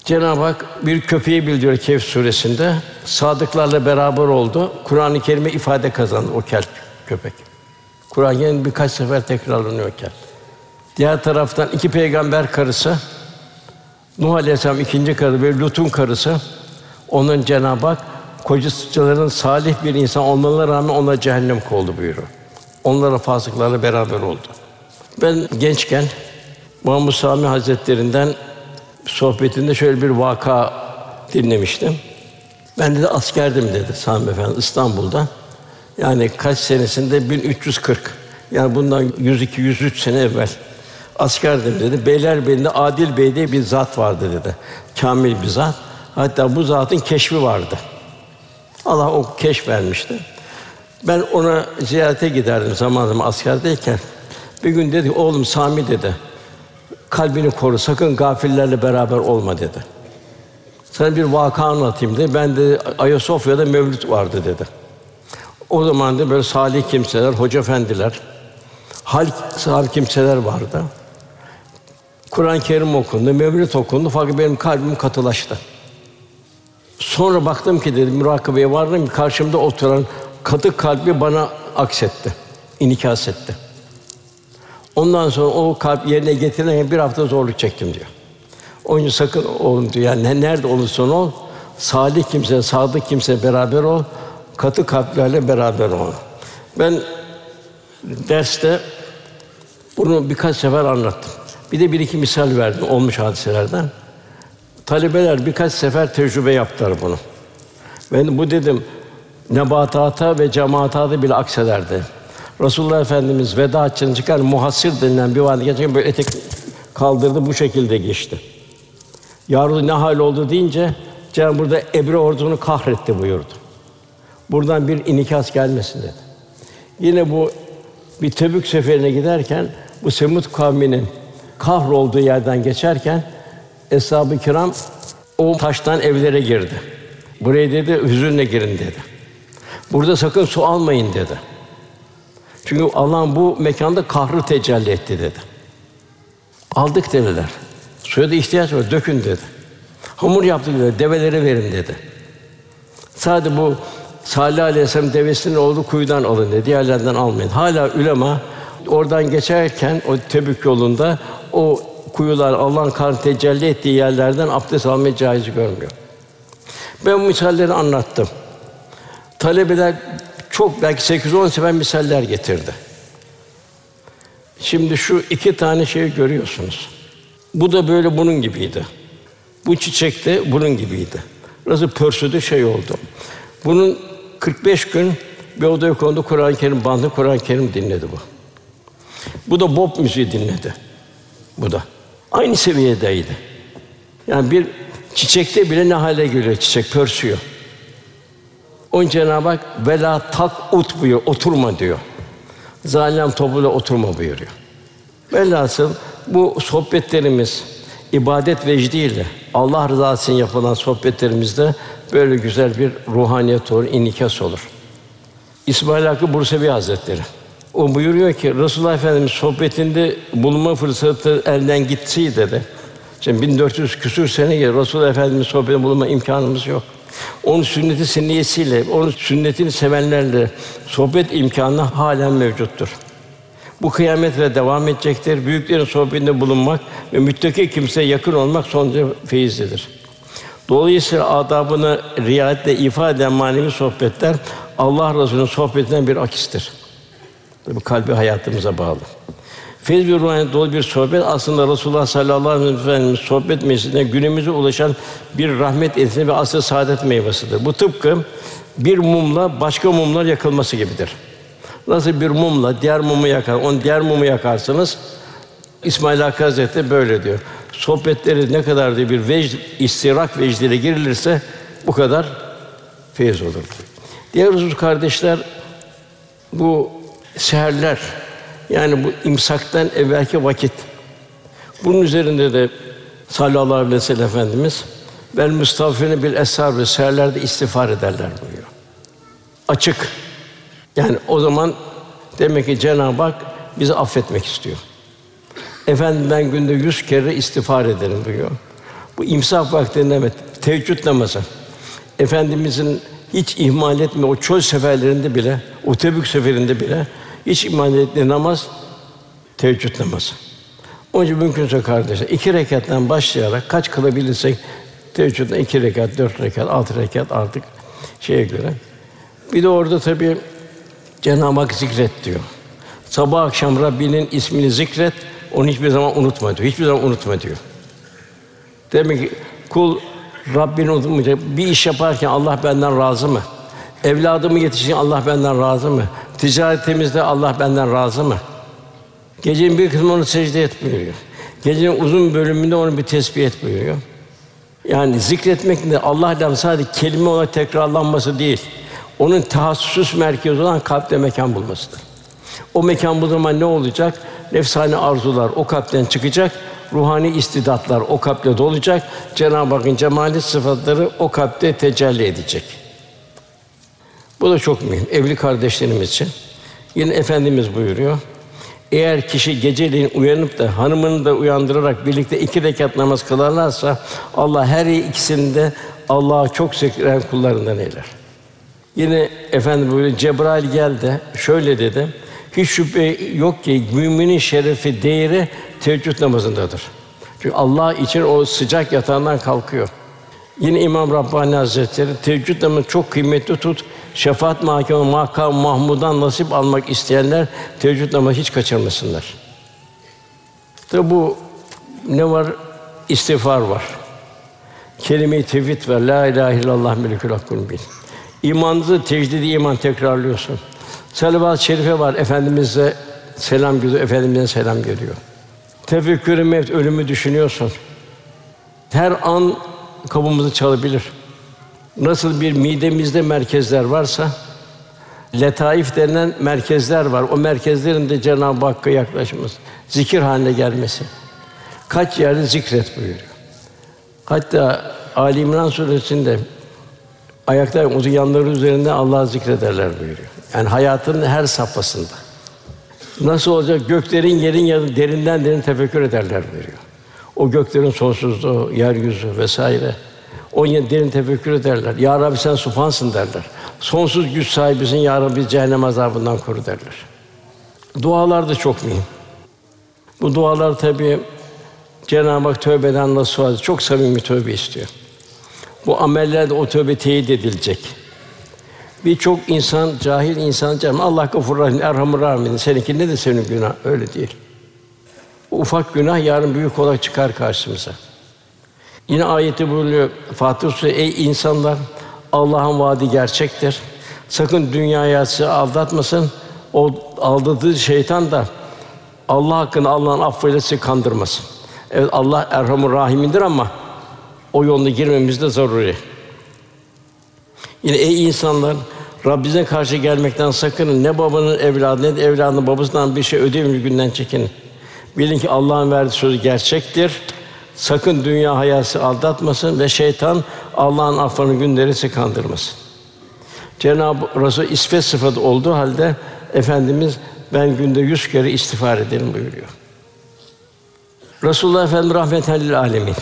Cenab-ı Hak bir köpeği bildiriyor Kehf suresinde. Sadıklarla beraber oldu. Kur'an-ı Kerim'e ifade kazandı o kelp köpek. Kur'an birkaç sefer tekrarlanıyor kelp. Diğer taraftan iki peygamber karısı Nuh Aleyhisselam ikinci karı ve Lut'un karısı onun Cenab-ı Hak kocasıların salih bir insan olmalarına rağmen ona cehennem oldu buyuruyor. Onlara fasıklarla beraber oldu. Ben gençken Muhammed Sami Hazretlerinden sohbetinde şöyle bir vaka dinlemiştim. Ben de askerdim dedi Sami Efendi İstanbul'da. Yani kaç senesinde 1340. Yani bundan 102 103 sene evvel askerdim dedi. Beylerbeyi'nde Adil Bey diye bir zat vardı dedi. Kamil bir zat. Hatta bu zatın keşfi vardı. Allah o keşf vermişti. Ben ona ziyarete giderdim zaman zaman askerdeyken. Bir gün dedi oğlum Sami dedi. Kalbini koru, sakın gafillerle beraber olma dedi. Sana bir vaka anlatayım dedi. Ben de Ayasofya'da mevlüt vardı dedi. O zaman da böyle salih kimseler, hoca efendiler, hal salih kimseler vardı. Kur'an-ı Kerim okundu, mevlüt okundu fakat benim kalbim katılaştı. Sonra baktım ki dedim mürakabeye vardım karşımda oturan katı kalbi bana aksetti, inikas etti. Ondan sonra o kalp yerine getirene bir hafta zorluk çektim diyor. Onun için sakın oğlum diyor. Yani nerede olursan ol, salih kimse, sadık kimse beraber ol, katı kalplerle beraber ol. Ben derste bunu birkaç sefer anlattım. Bir de bir iki misal verdim olmuş hadiselerden. Talebeler birkaç sefer tecrübe yaptılar bunu. Ben bu dedim nebatata ve cemaata bile aksederdi. Resulullah Efendimiz veda için çıkar muhassir denilen bir vadi geçerken böyle etek kaldırdı bu şekilde geçti. Yarın ne hal oldu deyince Cenab-ı burada Ebre ordusunu kahretti buyurdu. Buradan bir inikas gelmesin dedi. Yine bu bir Tebük seferine giderken bu Semut kavminin kahrolduğu yerden geçerken Eshab-ı Kiram o taştan evlere girdi. Buraya dedi hüzünle girin dedi. Burada sakın su almayın dedi. Çünkü Allah'ın bu mekanda kahrı tecelli etti dedi. Aldık dediler. Suya da ihtiyaç var, dökün dedi. Hamur yaptık dedi, develere verin dedi. Sadece bu Salih Aleyhisselam devesinin olduğu kuyudan alın dedi, diğerlerden almayın. Hala ulema oradan geçerken o Tebük yolunda o kuyular Allah'ın kan tecelli ettiği yerlerden abdest almayı caiz görmüyor. Ben bu misalleri anlattım. Talebeler çok belki 8-10 sefer misaller getirdi. Şimdi şu iki tane şeyi görüyorsunuz. Bu da böyle bunun gibiydi. Bu çiçek de bunun gibiydi. Nasıl pörsüdü şey oldu. Bunun 45 gün bir odaya kondu Kur'an-ı Kerim bandı Kur'an-ı Kerim dinledi bu. Bu da bop müziği dinledi. Bu da aynı seviyedeydi. Yani bir çiçekte bile ne hale geliyor çiçek pörsüyor. Onun Cenab-ı Hak vela tak ut buyuruyor, oturma diyor. Zalim topluluğa oturma buyuruyor. Velhasıl bu sohbetlerimiz ibadet vecdiyle Allah rızası için yapılan sohbetlerimizde böyle güzel bir ruhaniyet olur, inikas olur. İsmail Hakkı Bursevi Hazretleri o buyuruyor ki Resulullah Efendimiz sohbetinde bulunma fırsatı elden gitseydi dedi. Şimdi 1400 küsür sene gibi Resulullah Efendimiz sohbetinde bulunma imkanımız yok. Onun sünneti sünniyesiyle, onun sünnetini sevenlerle sohbet imkanı halen mevcuttur. Bu kıyametle devam edecektir. Büyüklerin sohbetinde bulunmak ve müttaki kimseye yakın olmak son derece feyizlidir. Dolayısıyla adabını riayetle ifade eden manevi sohbetler Allah Resulü'nün sohbetinden bir akistir. Bu kalbi hayatımıza bağlı. Feyz ve ruhaniyet dolu bir sohbet aslında Resulullah sallallahu aleyhi ve sellem sohbet meclisine günümüze ulaşan bir rahmet elçisi ve asıl saadet meyvesidir. Bu tıpkı bir mumla başka mumlar yakılması gibidir. Nasıl bir mumla diğer mumu yakar, onu diğer mumu yakarsınız. İsmail Hakkı Hazretleri böyle diyor. Sohbetleri ne kadar diye bir vecd, istirak vecdiyle girilirse bu kadar feyiz olur. Diğer husus kardeşler bu seherler yani bu imsaktan evvelki vakit. Bunun üzerinde de sallallahu aleyhi ve sellem efendimiz vel mustafine bil eshar ve seherlerde istiğfar ederler buyuruyor. Açık. Yani o zaman demek ki Cenab-ı Hak bizi affetmek istiyor. Efendim ben günde yüz kere istiğfar ederim buyuruyor. Bu imsak vaktinde evet, teheccüd namazı. Efendimizin hiç ihmal etme o çöl seferlerinde bile, o Tebük seferinde bile hiç ihmal ettiği namaz teheccüd namazı. Onun için mümkünse kardeşler iki rekattan başlayarak kaç kılabilirsek teheccüdden iki rekat, dört rekat, altı rekat artık şeye göre. Bir de orada tabii Cenab-ı Hak zikret diyor. Sabah akşam Rabbinin ismini zikret, onu hiçbir zaman unutma diyor. Hiçbir zaman unutma diyor. Demek ki kul Rabbini unutmayacak. Bir iş yaparken Allah benden razı mı? Evladımı yetiştirin Allah benden razı mı? Ticaretimizde Allah benden razı mı? Gecenin bir kısmını secde et buyuruyor. Gecenin uzun bölümünde onu bir tesbih et buyuruyor. Yani zikretmek de Allah lafı sadece kelime olarak tekrarlanması değil. Onun tahassus merkezi olan kalpte mekan bulmasıdır. O mekan bu zaman ne olacak? Nefsani arzular o kalpten çıkacak, ruhani istidatlar o kalple dolacak. Cenab-ı Hakk'ın cemali sıfatları o kalpte tecelli edecek. Bu da çok mühim. Evli kardeşlerimiz için. Yine Efendimiz buyuruyor. Eğer kişi geceleyin uyanıp da hanımını da uyandırarak birlikte iki rekat namaz kılarlarsa Allah her ikisinde Allah'a çok zikren kullarından eyler. Yine efendim böyle Cebrail geldi, şöyle dedi. Hiç şüphe yok ki müminin şerefi, değeri teheccüd namazındadır. Çünkü Allah için o sıcak yatağından kalkıyor. Yine İmam Rabbani Hazretleri teheccüd namazı çok kıymetli tut. Şefaat mahkeme makam Mahmud'dan nasip almak isteyenler teheccüd namazı hiç kaçırmasınlar. Tabi bu ne var? İstiğfar var. Kelime-i tevhid var. La ilahe illallah melikül hakkul bin. İmanınızı tecdidi iman tekrarlıyorsun. Salavat-ı şerife var. Efendimiz'e selam geliyor, Efendimiz'e selam geliyor. Tefekkür-ü mevt, ölümü düşünüyorsun. Her an kapımızı çalabilir. Nasıl bir midemizde merkezler varsa, letaif denilen merkezler var. O merkezlerin de Cenab-ı Hakk'a yaklaşması, zikir haline gelmesi. Kaç yerde zikret buyuruyor. Hatta Ali İmran suresinde ayakta uzun yanları üzerinde Allah'ı zikrederler buyuruyor. Yani hayatının her safhasında. Nasıl olacak? Göklerin yerin yanı derinden derin tefekkür ederler buyuruyor. O göklerin sonsuzluğu, yeryüzü vesaire. O derin tefekkür ederler. Ya Rabbi sen sufansın derler. Sonsuz güç sahibisin ya Rabbi cehennem azabından koru derler. Dualar da çok mühim. Bu dualar tabii Cenab-ı Hak tövbeden nasıl çok samimi tövbe istiyor. Bu ameller de o tövbe teyit edilecek. Birçok insan, cahil insan canım Allah gafur rahim, erhamur rahim. Seninki ne de senin günah öyle değil. Bu ufak günah yarın büyük olarak çıkar karşımıza. Yine ayeti buyuruyor Fatih Suresi ey insanlar Allah'ın vaadi gerçektir. Sakın dünyaya sizi aldatmasın. O aldadığı şeytan da Allah hakkında Allah'ın affıyla sizi kandırmasın. Evet Allah Erhamur Rahim'indir ama o yoluna girmemiz de zaruri. Yine ey insanlar Rabbinize karşı gelmekten sakının. Ne babanın evladı ne de evladının babasından bir şey ödemeyecek günden çekinin. Bilin ki Allah'ın verdiği sözü gerçektir. Sakın dünya hayası aldatmasın ve şeytan Allah'ın affını günleri sizi kandırmasın. Cenab-ı Resul isfet sıfatı olduğu halde Efendimiz ben günde yüz kere istiğfar ederim buyuruyor. Resulullah Efendimiz rahmeten lil alemin.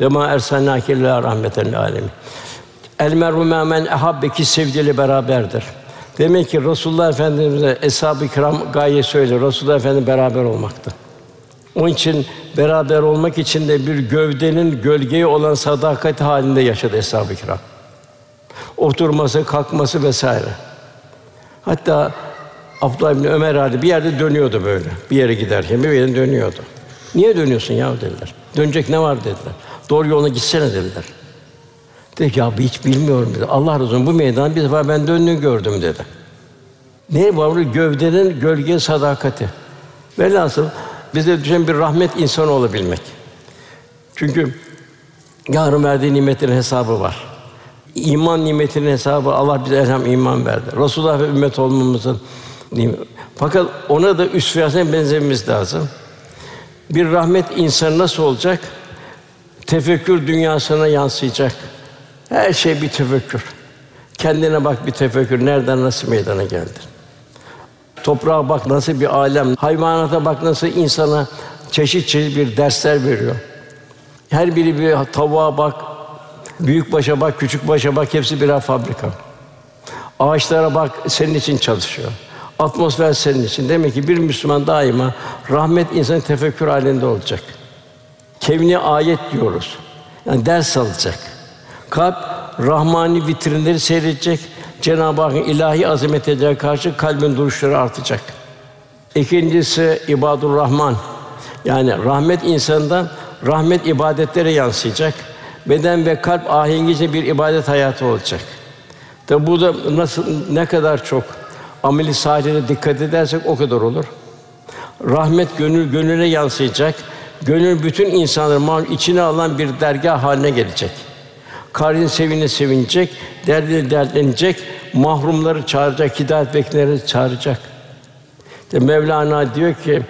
Ve ma ersalnâke illa rahmeten lil alemin. El mer'u men ehabbe ki sevdiğiyle beraberdir. Demek ki Resulullah Efendimiz'e eshab-ı kiram gaye söyle. Resulullah Efendimiz beraber olmaktı. Onun için beraber olmak için de bir gövdenin gölgeyi olan sadakat halinde yaşadı eshab-ı kiram. Oturması, kalkması vesaire. Hatta Abdullah bin Ömer hali bir yerde dönüyordu böyle. Bir yere giderken bir yere dönüyordu. Niye dönüyorsun ya dediler. Dönecek ne var dediler. Doğru yoluna gitsene dediler. Dedi ki, ya hiç bilmiyorum dedi. Allah razı olsun bu meydan bir defa ben döndüğünü gördüm dedi. Ne var? Gövdenin gölge sadakati. Velhasıl bize düşen bir rahmet insanı olabilmek. Çünkü yarın verdiği nimetlerin hesabı var. İman nimetinin hesabı Allah bize elham iman verdi. Resulullah ve ümmet olmamızın. Fakat ona da üsviyasına benzememiz lazım. Bir rahmet insanı nasıl olacak? Tefekkür dünyasına yansıyacak. Her şey bir tefekkür. Kendine bak bir tefekkür. Nereden nasıl meydana geldi? Toprağa bak nasıl bir alem. Hayvanata bak nasıl insana çeşit çeşit bir dersler veriyor. Her biri bir tavuğa bak, büyük başa bak, küçük başa bak, hepsi birer fabrika. Ağaçlara bak, senin için çalışıyor. Atmosfer senin için. Demek ki bir Müslüman daima rahmet insanın tefekkür halinde olacak. Kevni ayet diyoruz. Yani ders alacak. Kalp rahmani vitrinleri seyredecek. Cenab-ı Hakk'ın ilahi azametine karşı kalbin duruşları artacak. İkincisi ibadur Rahman. Yani rahmet insandan rahmet ibadetlere yansıyacak. Beden ve kalp ahengiyle bir ibadet hayatı olacak. Tabi bu da nasıl ne kadar çok ameli salihine dikkat edersek o kadar olur. Rahmet gönül gönüle yansıyacak. Gönül bütün insanları içine alan bir dergah haline gelecek. Kalbin sevini sevinecek, derdini dertlenecek, mahrumları çağıracak, hidayet bekleyenleri çağıracak. İşte Mevlana diyor ki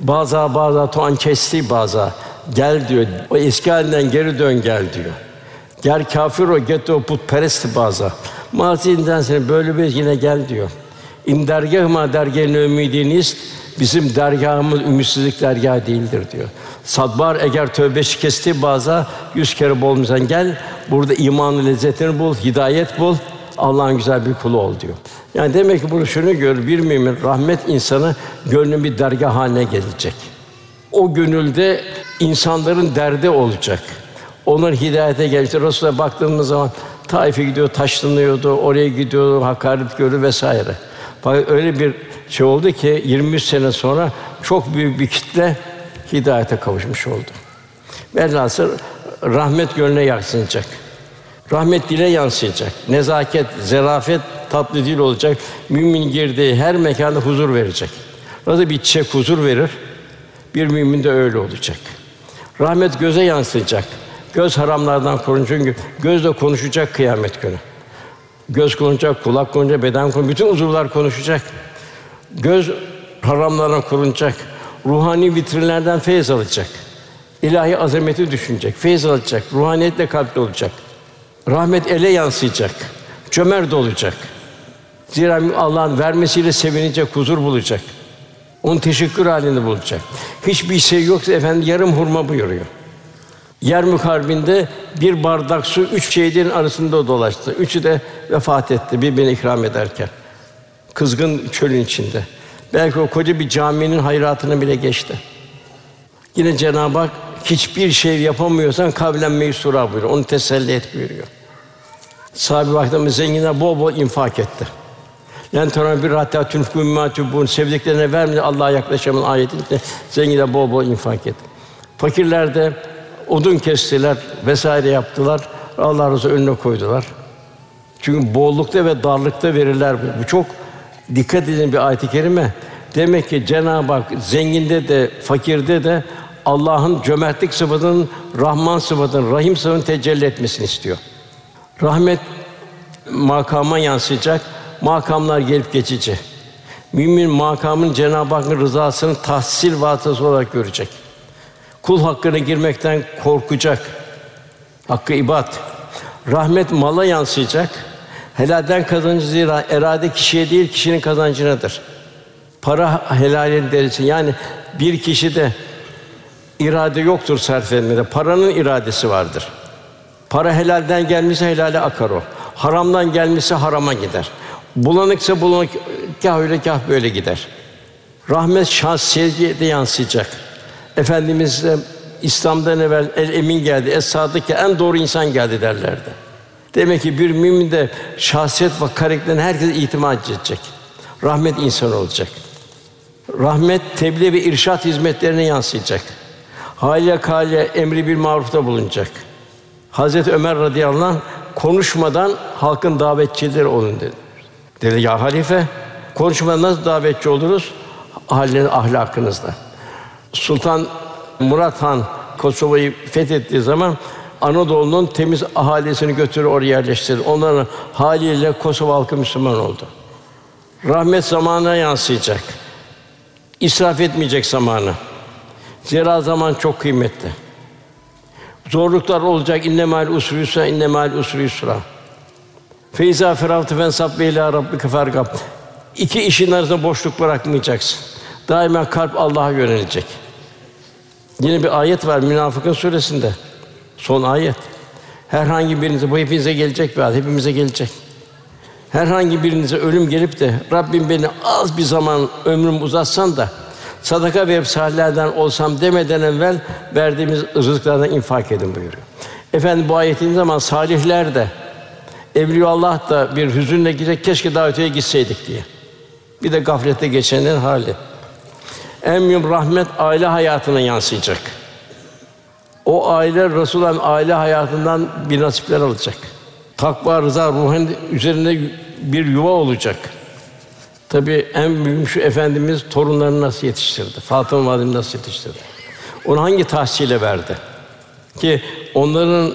baza baza tuan kesti baza gel diyor. O eski halinden geri dön gel diyor. Gel kafir o get o putperest baza. Mazinden seni böyle bir yine gel diyor. İn dergâhıma dergâhın ümidiniz bizim dergahımız ümitsizlik dergahı değildir diyor. Sadbar eğer tövbe şikesti baza yüz kere bolmuşsan gel burada imanın lezzetini bul, hidayet bul. Allah'ın güzel bir kulu ol diyor. Yani demek ki bunu şunu gör bir mümin rahmet insanı gönlün bir dergah haline gelecek. O gönülde insanların derdi olacak. Onların hidayete gelişti. Resulullah baktığımız zaman Taif'e gidiyor, taşlanıyordu, oraya gidiyordu, hakaret görüyor vesaire. Fakat öyle bir şey oldu ki 23 sene sonra çok büyük bir kitle hidayete kavuşmuş oldu. Velhasıl rahmet gönlüne yansıyacak. Rahmet dile yansıyacak. Nezaket, zerafet tatlı dil olacak. Mümin girdiği her mekanda huzur verecek. Nasıl bir çiçek huzur verir? Bir mümin de öyle olacak. Rahmet göze yansıyacak. Göz haramlardan korun çünkü göz de konuşacak kıyamet günü. Göz konuşacak, kulak konuşacak, beden konuşacak, bütün uzuvlar konuşacak. Göz haramlardan korunacak. Ruhani vitrinlerden feyiz alacak. İlahi azameti düşünecek, feyiz alacak, ruhaniyetle kalpte olacak. Rahmet ele yansıyacak, cömert olacak. Zira Allah'ın vermesiyle sevinecek, huzur bulacak. Onun teşekkür halinde bulacak. Hiçbir şey yoksa efendi yarım hurma buyuruyor. Yermük Harbi'nde bir bardak su üç şehidin arasında dolaştı. Üçü de vefat etti birbirini ikram ederken. Kızgın çölün içinde. Belki o koca bir caminin hayratını bile geçti. Yine Cenab-ı Hak hiçbir şey yapamıyorsan kavlen meysura buyuruyor. Onu teselli et buyuruyor. Sahabe vaktimiz zenginler bol bol infak etti. Sonra bir hatta tunfku mimma sevdiklerine vermedi Allah'a yaklaşamın ayetinde zenginler bol bol infak etti. Fakirler de odun kestiler vesaire yaptılar. Allah razı önüne koydular. Çünkü bollukta ve darlıkta verirler. Bu çok dikkat edin bir ayet-i kerime. Demek ki Cenab-ı Hak zenginde de fakirde de Allah'ın cömertlik sıfatının, Rahman sıfatının, Rahim sıfatının tecelli etmesini istiyor. Rahmet makama yansıyacak. Makamlar gelip geçici. Mümin makamın Cenab-ı Hakk'ın rızasını tahsil vasıtası olarak görecek. Kul hakkına girmekten korkacak. Hakkı ibad. Rahmet mala yansıyacak. Helalden kazancı zira erade kişiye değil kişinin kazancınadır. Para helalin derisi. Yani bir kişide irade yoktur sarf. Paranın iradesi vardır. Para helalden gelmişse helale akar o. Haramdan gelmişse harama gider. Bulanıksa bulanık kah öyle kah böyle gider. Rahmet şahsiyete yansıyacak. Efendimiz de İslam'dan evvel el emin geldi, es sadık en doğru insan geldi derlerdi. Demek ki bir mümin de şahsiyet ve karakterine herkes itimat edecek. Rahmet insan olacak. Rahmet tebliğ ve irşat hizmetlerine yansıyacak. Hâliye kâliye emri bir marufta bulunacak. Hazreti Ömer radıyallahu anh konuşmadan halkın davetçileri olun dedi. Dedi ya halife konuşmadan nasıl davetçi oluruz? Haliniz ahlakınızla. Sultan Murat Han Kosova'yı fethettiği zaman Anadolu'nun temiz ahalisini götürür oraya yerleştirdi. Onların haliyle Kosova halkı Müslüman oldu. Rahmet zamana yansıyacak. İsraf etmeyecek zamanı. Zira zaman çok kıymetli. Zorluklar olacak. İnne mal usri yusra, inne mal usri yusra. Feyza ferahtu fensab ve ila rabbike fergab. İki işin arasında boşluk bırakmayacaksın. Daima kalp Allah'a yönelecek. Yine bir ayet var Münafıkın suresinde. Son ayet. Herhangi birinize bu hepinize gelecek bir ayet, hepimize gelecek. Herhangi birinize ölüm gelip de Rabbim beni az bir zaman ömrüm uzatsan da sadaka verip salihlerden olsam demeden evvel verdiğimiz rızıklardan infak edin buyuruyor. Efendim bu ayetin zaman salihler de Allah da bir hüzünle gidecek keşke daha öteye gitseydik diye. Bir de gaflete geçenlerin hali. En büyük rahmet aile hayatına yansıyacak. O aile Resulullah'ın aile hayatından bir nasipler alacak. takva, rıza ruhen üzerinde bir yuva olacak. Tabii en büyük şu efendimiz torunlarını nasıl yetiştirdi? Fatıma Validemiz nasıl yetiştirdi? Onu hangi tahsile verdi? Ki onların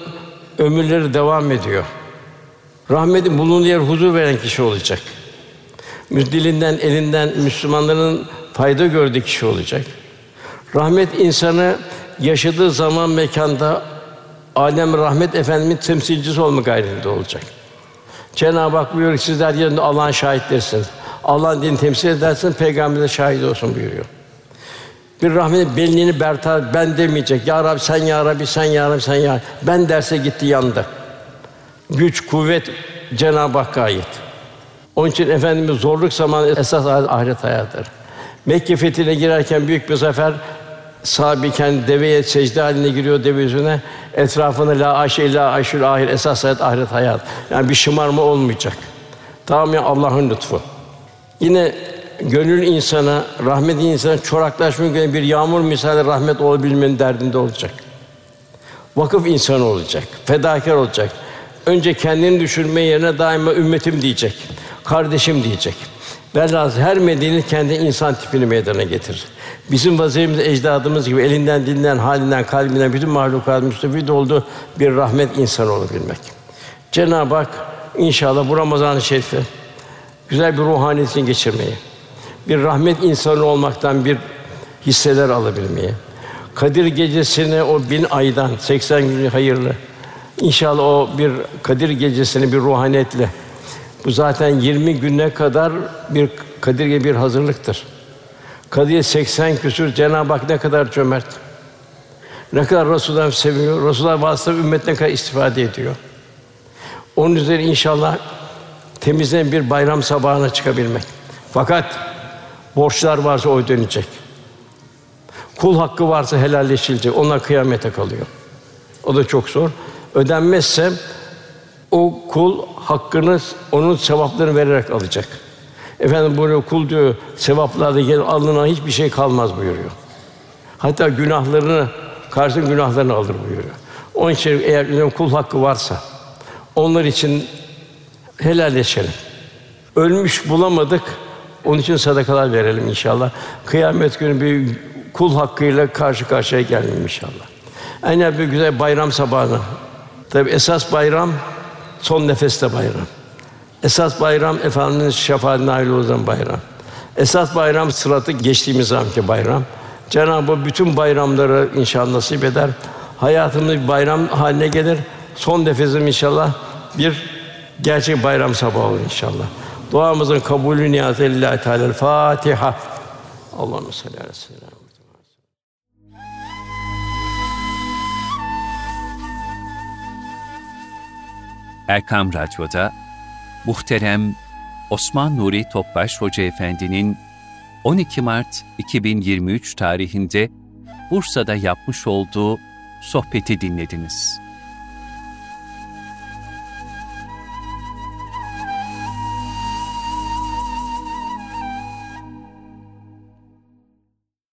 ömürleri devam ediyor. Rahmetin bulunduğu yer huzur veren kişi olacak. Dilinden, elinden Müslümanların fayda gördüğü kişi olacak. Rahmet insanı yaşadığı zaman mekanda alem rahmet efendimin temsilcisi olma gayretinde olacak. Cenab-ı Hak buyuruyor ki sizler yerinde Allah'ın şahitlerisiniz. Allah'ın dinini temsil edersin, peygamber de şahit olsun buyuruyor. Bir rahmet belini bertar ben demeyecek. Ya Rabbi sen ya Rabbi sen ya Rabbi sen ya. Ben derse gitti yandı. Güç, kuvvet Cenab-ı Hakk'a ait. Onun için efendimiz zorluk zamanı esas ahiret hayatıdır. Mekke fethine girerken büyük bir zafer sahabi kendi deveye secde haline giriyor deve yüzüne. Etrafında la aşe la aşül ahir esas hayat ahiret hayat. Yani bir şımarma olmayacak. Tamamen Allah'ın lütfu. Yine gönül insana, rahmet insana çoraklaşmak gibi bir yağmur misali rahmet olabilmenin derdinde olacak. Vakıf insanı olacak, fedakar olacak. Önce kendini düşürme yerine daima ümmetim diyecek, kardeşim diyecek. Velhâsıl her medeni kendi insan tipini meydana getirir. Bizim vazifemiz ecdadımız gibi elinden, dilinden, halinden, kalbinden bütün mahlukat müstefid olduğu bir rahmet insanı olabilmek. Cenab-ı Hak inşallah bu Ramazan-ı Şerif'i güzel bir ruhaniyetini geçirmeyi, bir rahmet insanı olmaktan bir hisseler alabilmeyi, Kadir gecesini o bin aydan 80 gün hayırlı. İnşallah o bir Kadir gecesini bir ruhaniyetle bu zaten 20 güne kadar bir Kadir gibi bir hazırlıktır. Kadir 80 küsür Cenab-ı Hak ne kadar cömert. Ne kadar Resulullah seviyor. Resulullah vasıtasıyla ümmet ne kadar istifade ediyor. Onun üzerine inşallah temizlen bir bayram sabahına çıkabilmek. Fakat borçlar varsa o ödenecek. Kul hakkı varsa helalleşilecek. Onlar kıyamete kalıyor. O da çok zor. Ödenmezse o kul hakkını onun sevaplarını vererek alacak. Efendim buyuruyor kul diyor sevaplarda gel alınan hiçbir şey kalmaz buyuruyor. Hatta günahlarını karşı günahlarını alır buyuruyor. Onun için eğer kul hakkı varsa onlar için helalleşelim. Ölmüş bulamadık. Onun için sadakalar verelim inşallah. Kıyamet günü bir kul hakkıyla karşı karşıya gelelim inşallah. En bir güzel bayram sabahına. Tabi esas bayram son nefeste bayram. Esas bayram Efendimiz şefaat nail olan bayram. Esas bayram sıratı geçtiğimiz zamanki bayram. Cenab-ı Hak bütün bayramları inşallah nasip eder. Hayatımız bir bayram haline gelir. Son nefesim inşallah bir gerçek bayram sabahı olur inşallah. Duamızın kabulü niyazı lillahi teala. Fatiha. Allahu salli ve sellem. Erkam Radyo'da muhterem Osman Nuri Topbaş Hoca Efendi'nin 12 Mart 2023 tarihinde Bursa'da yapmış olduğu sohbeti dinlediniz.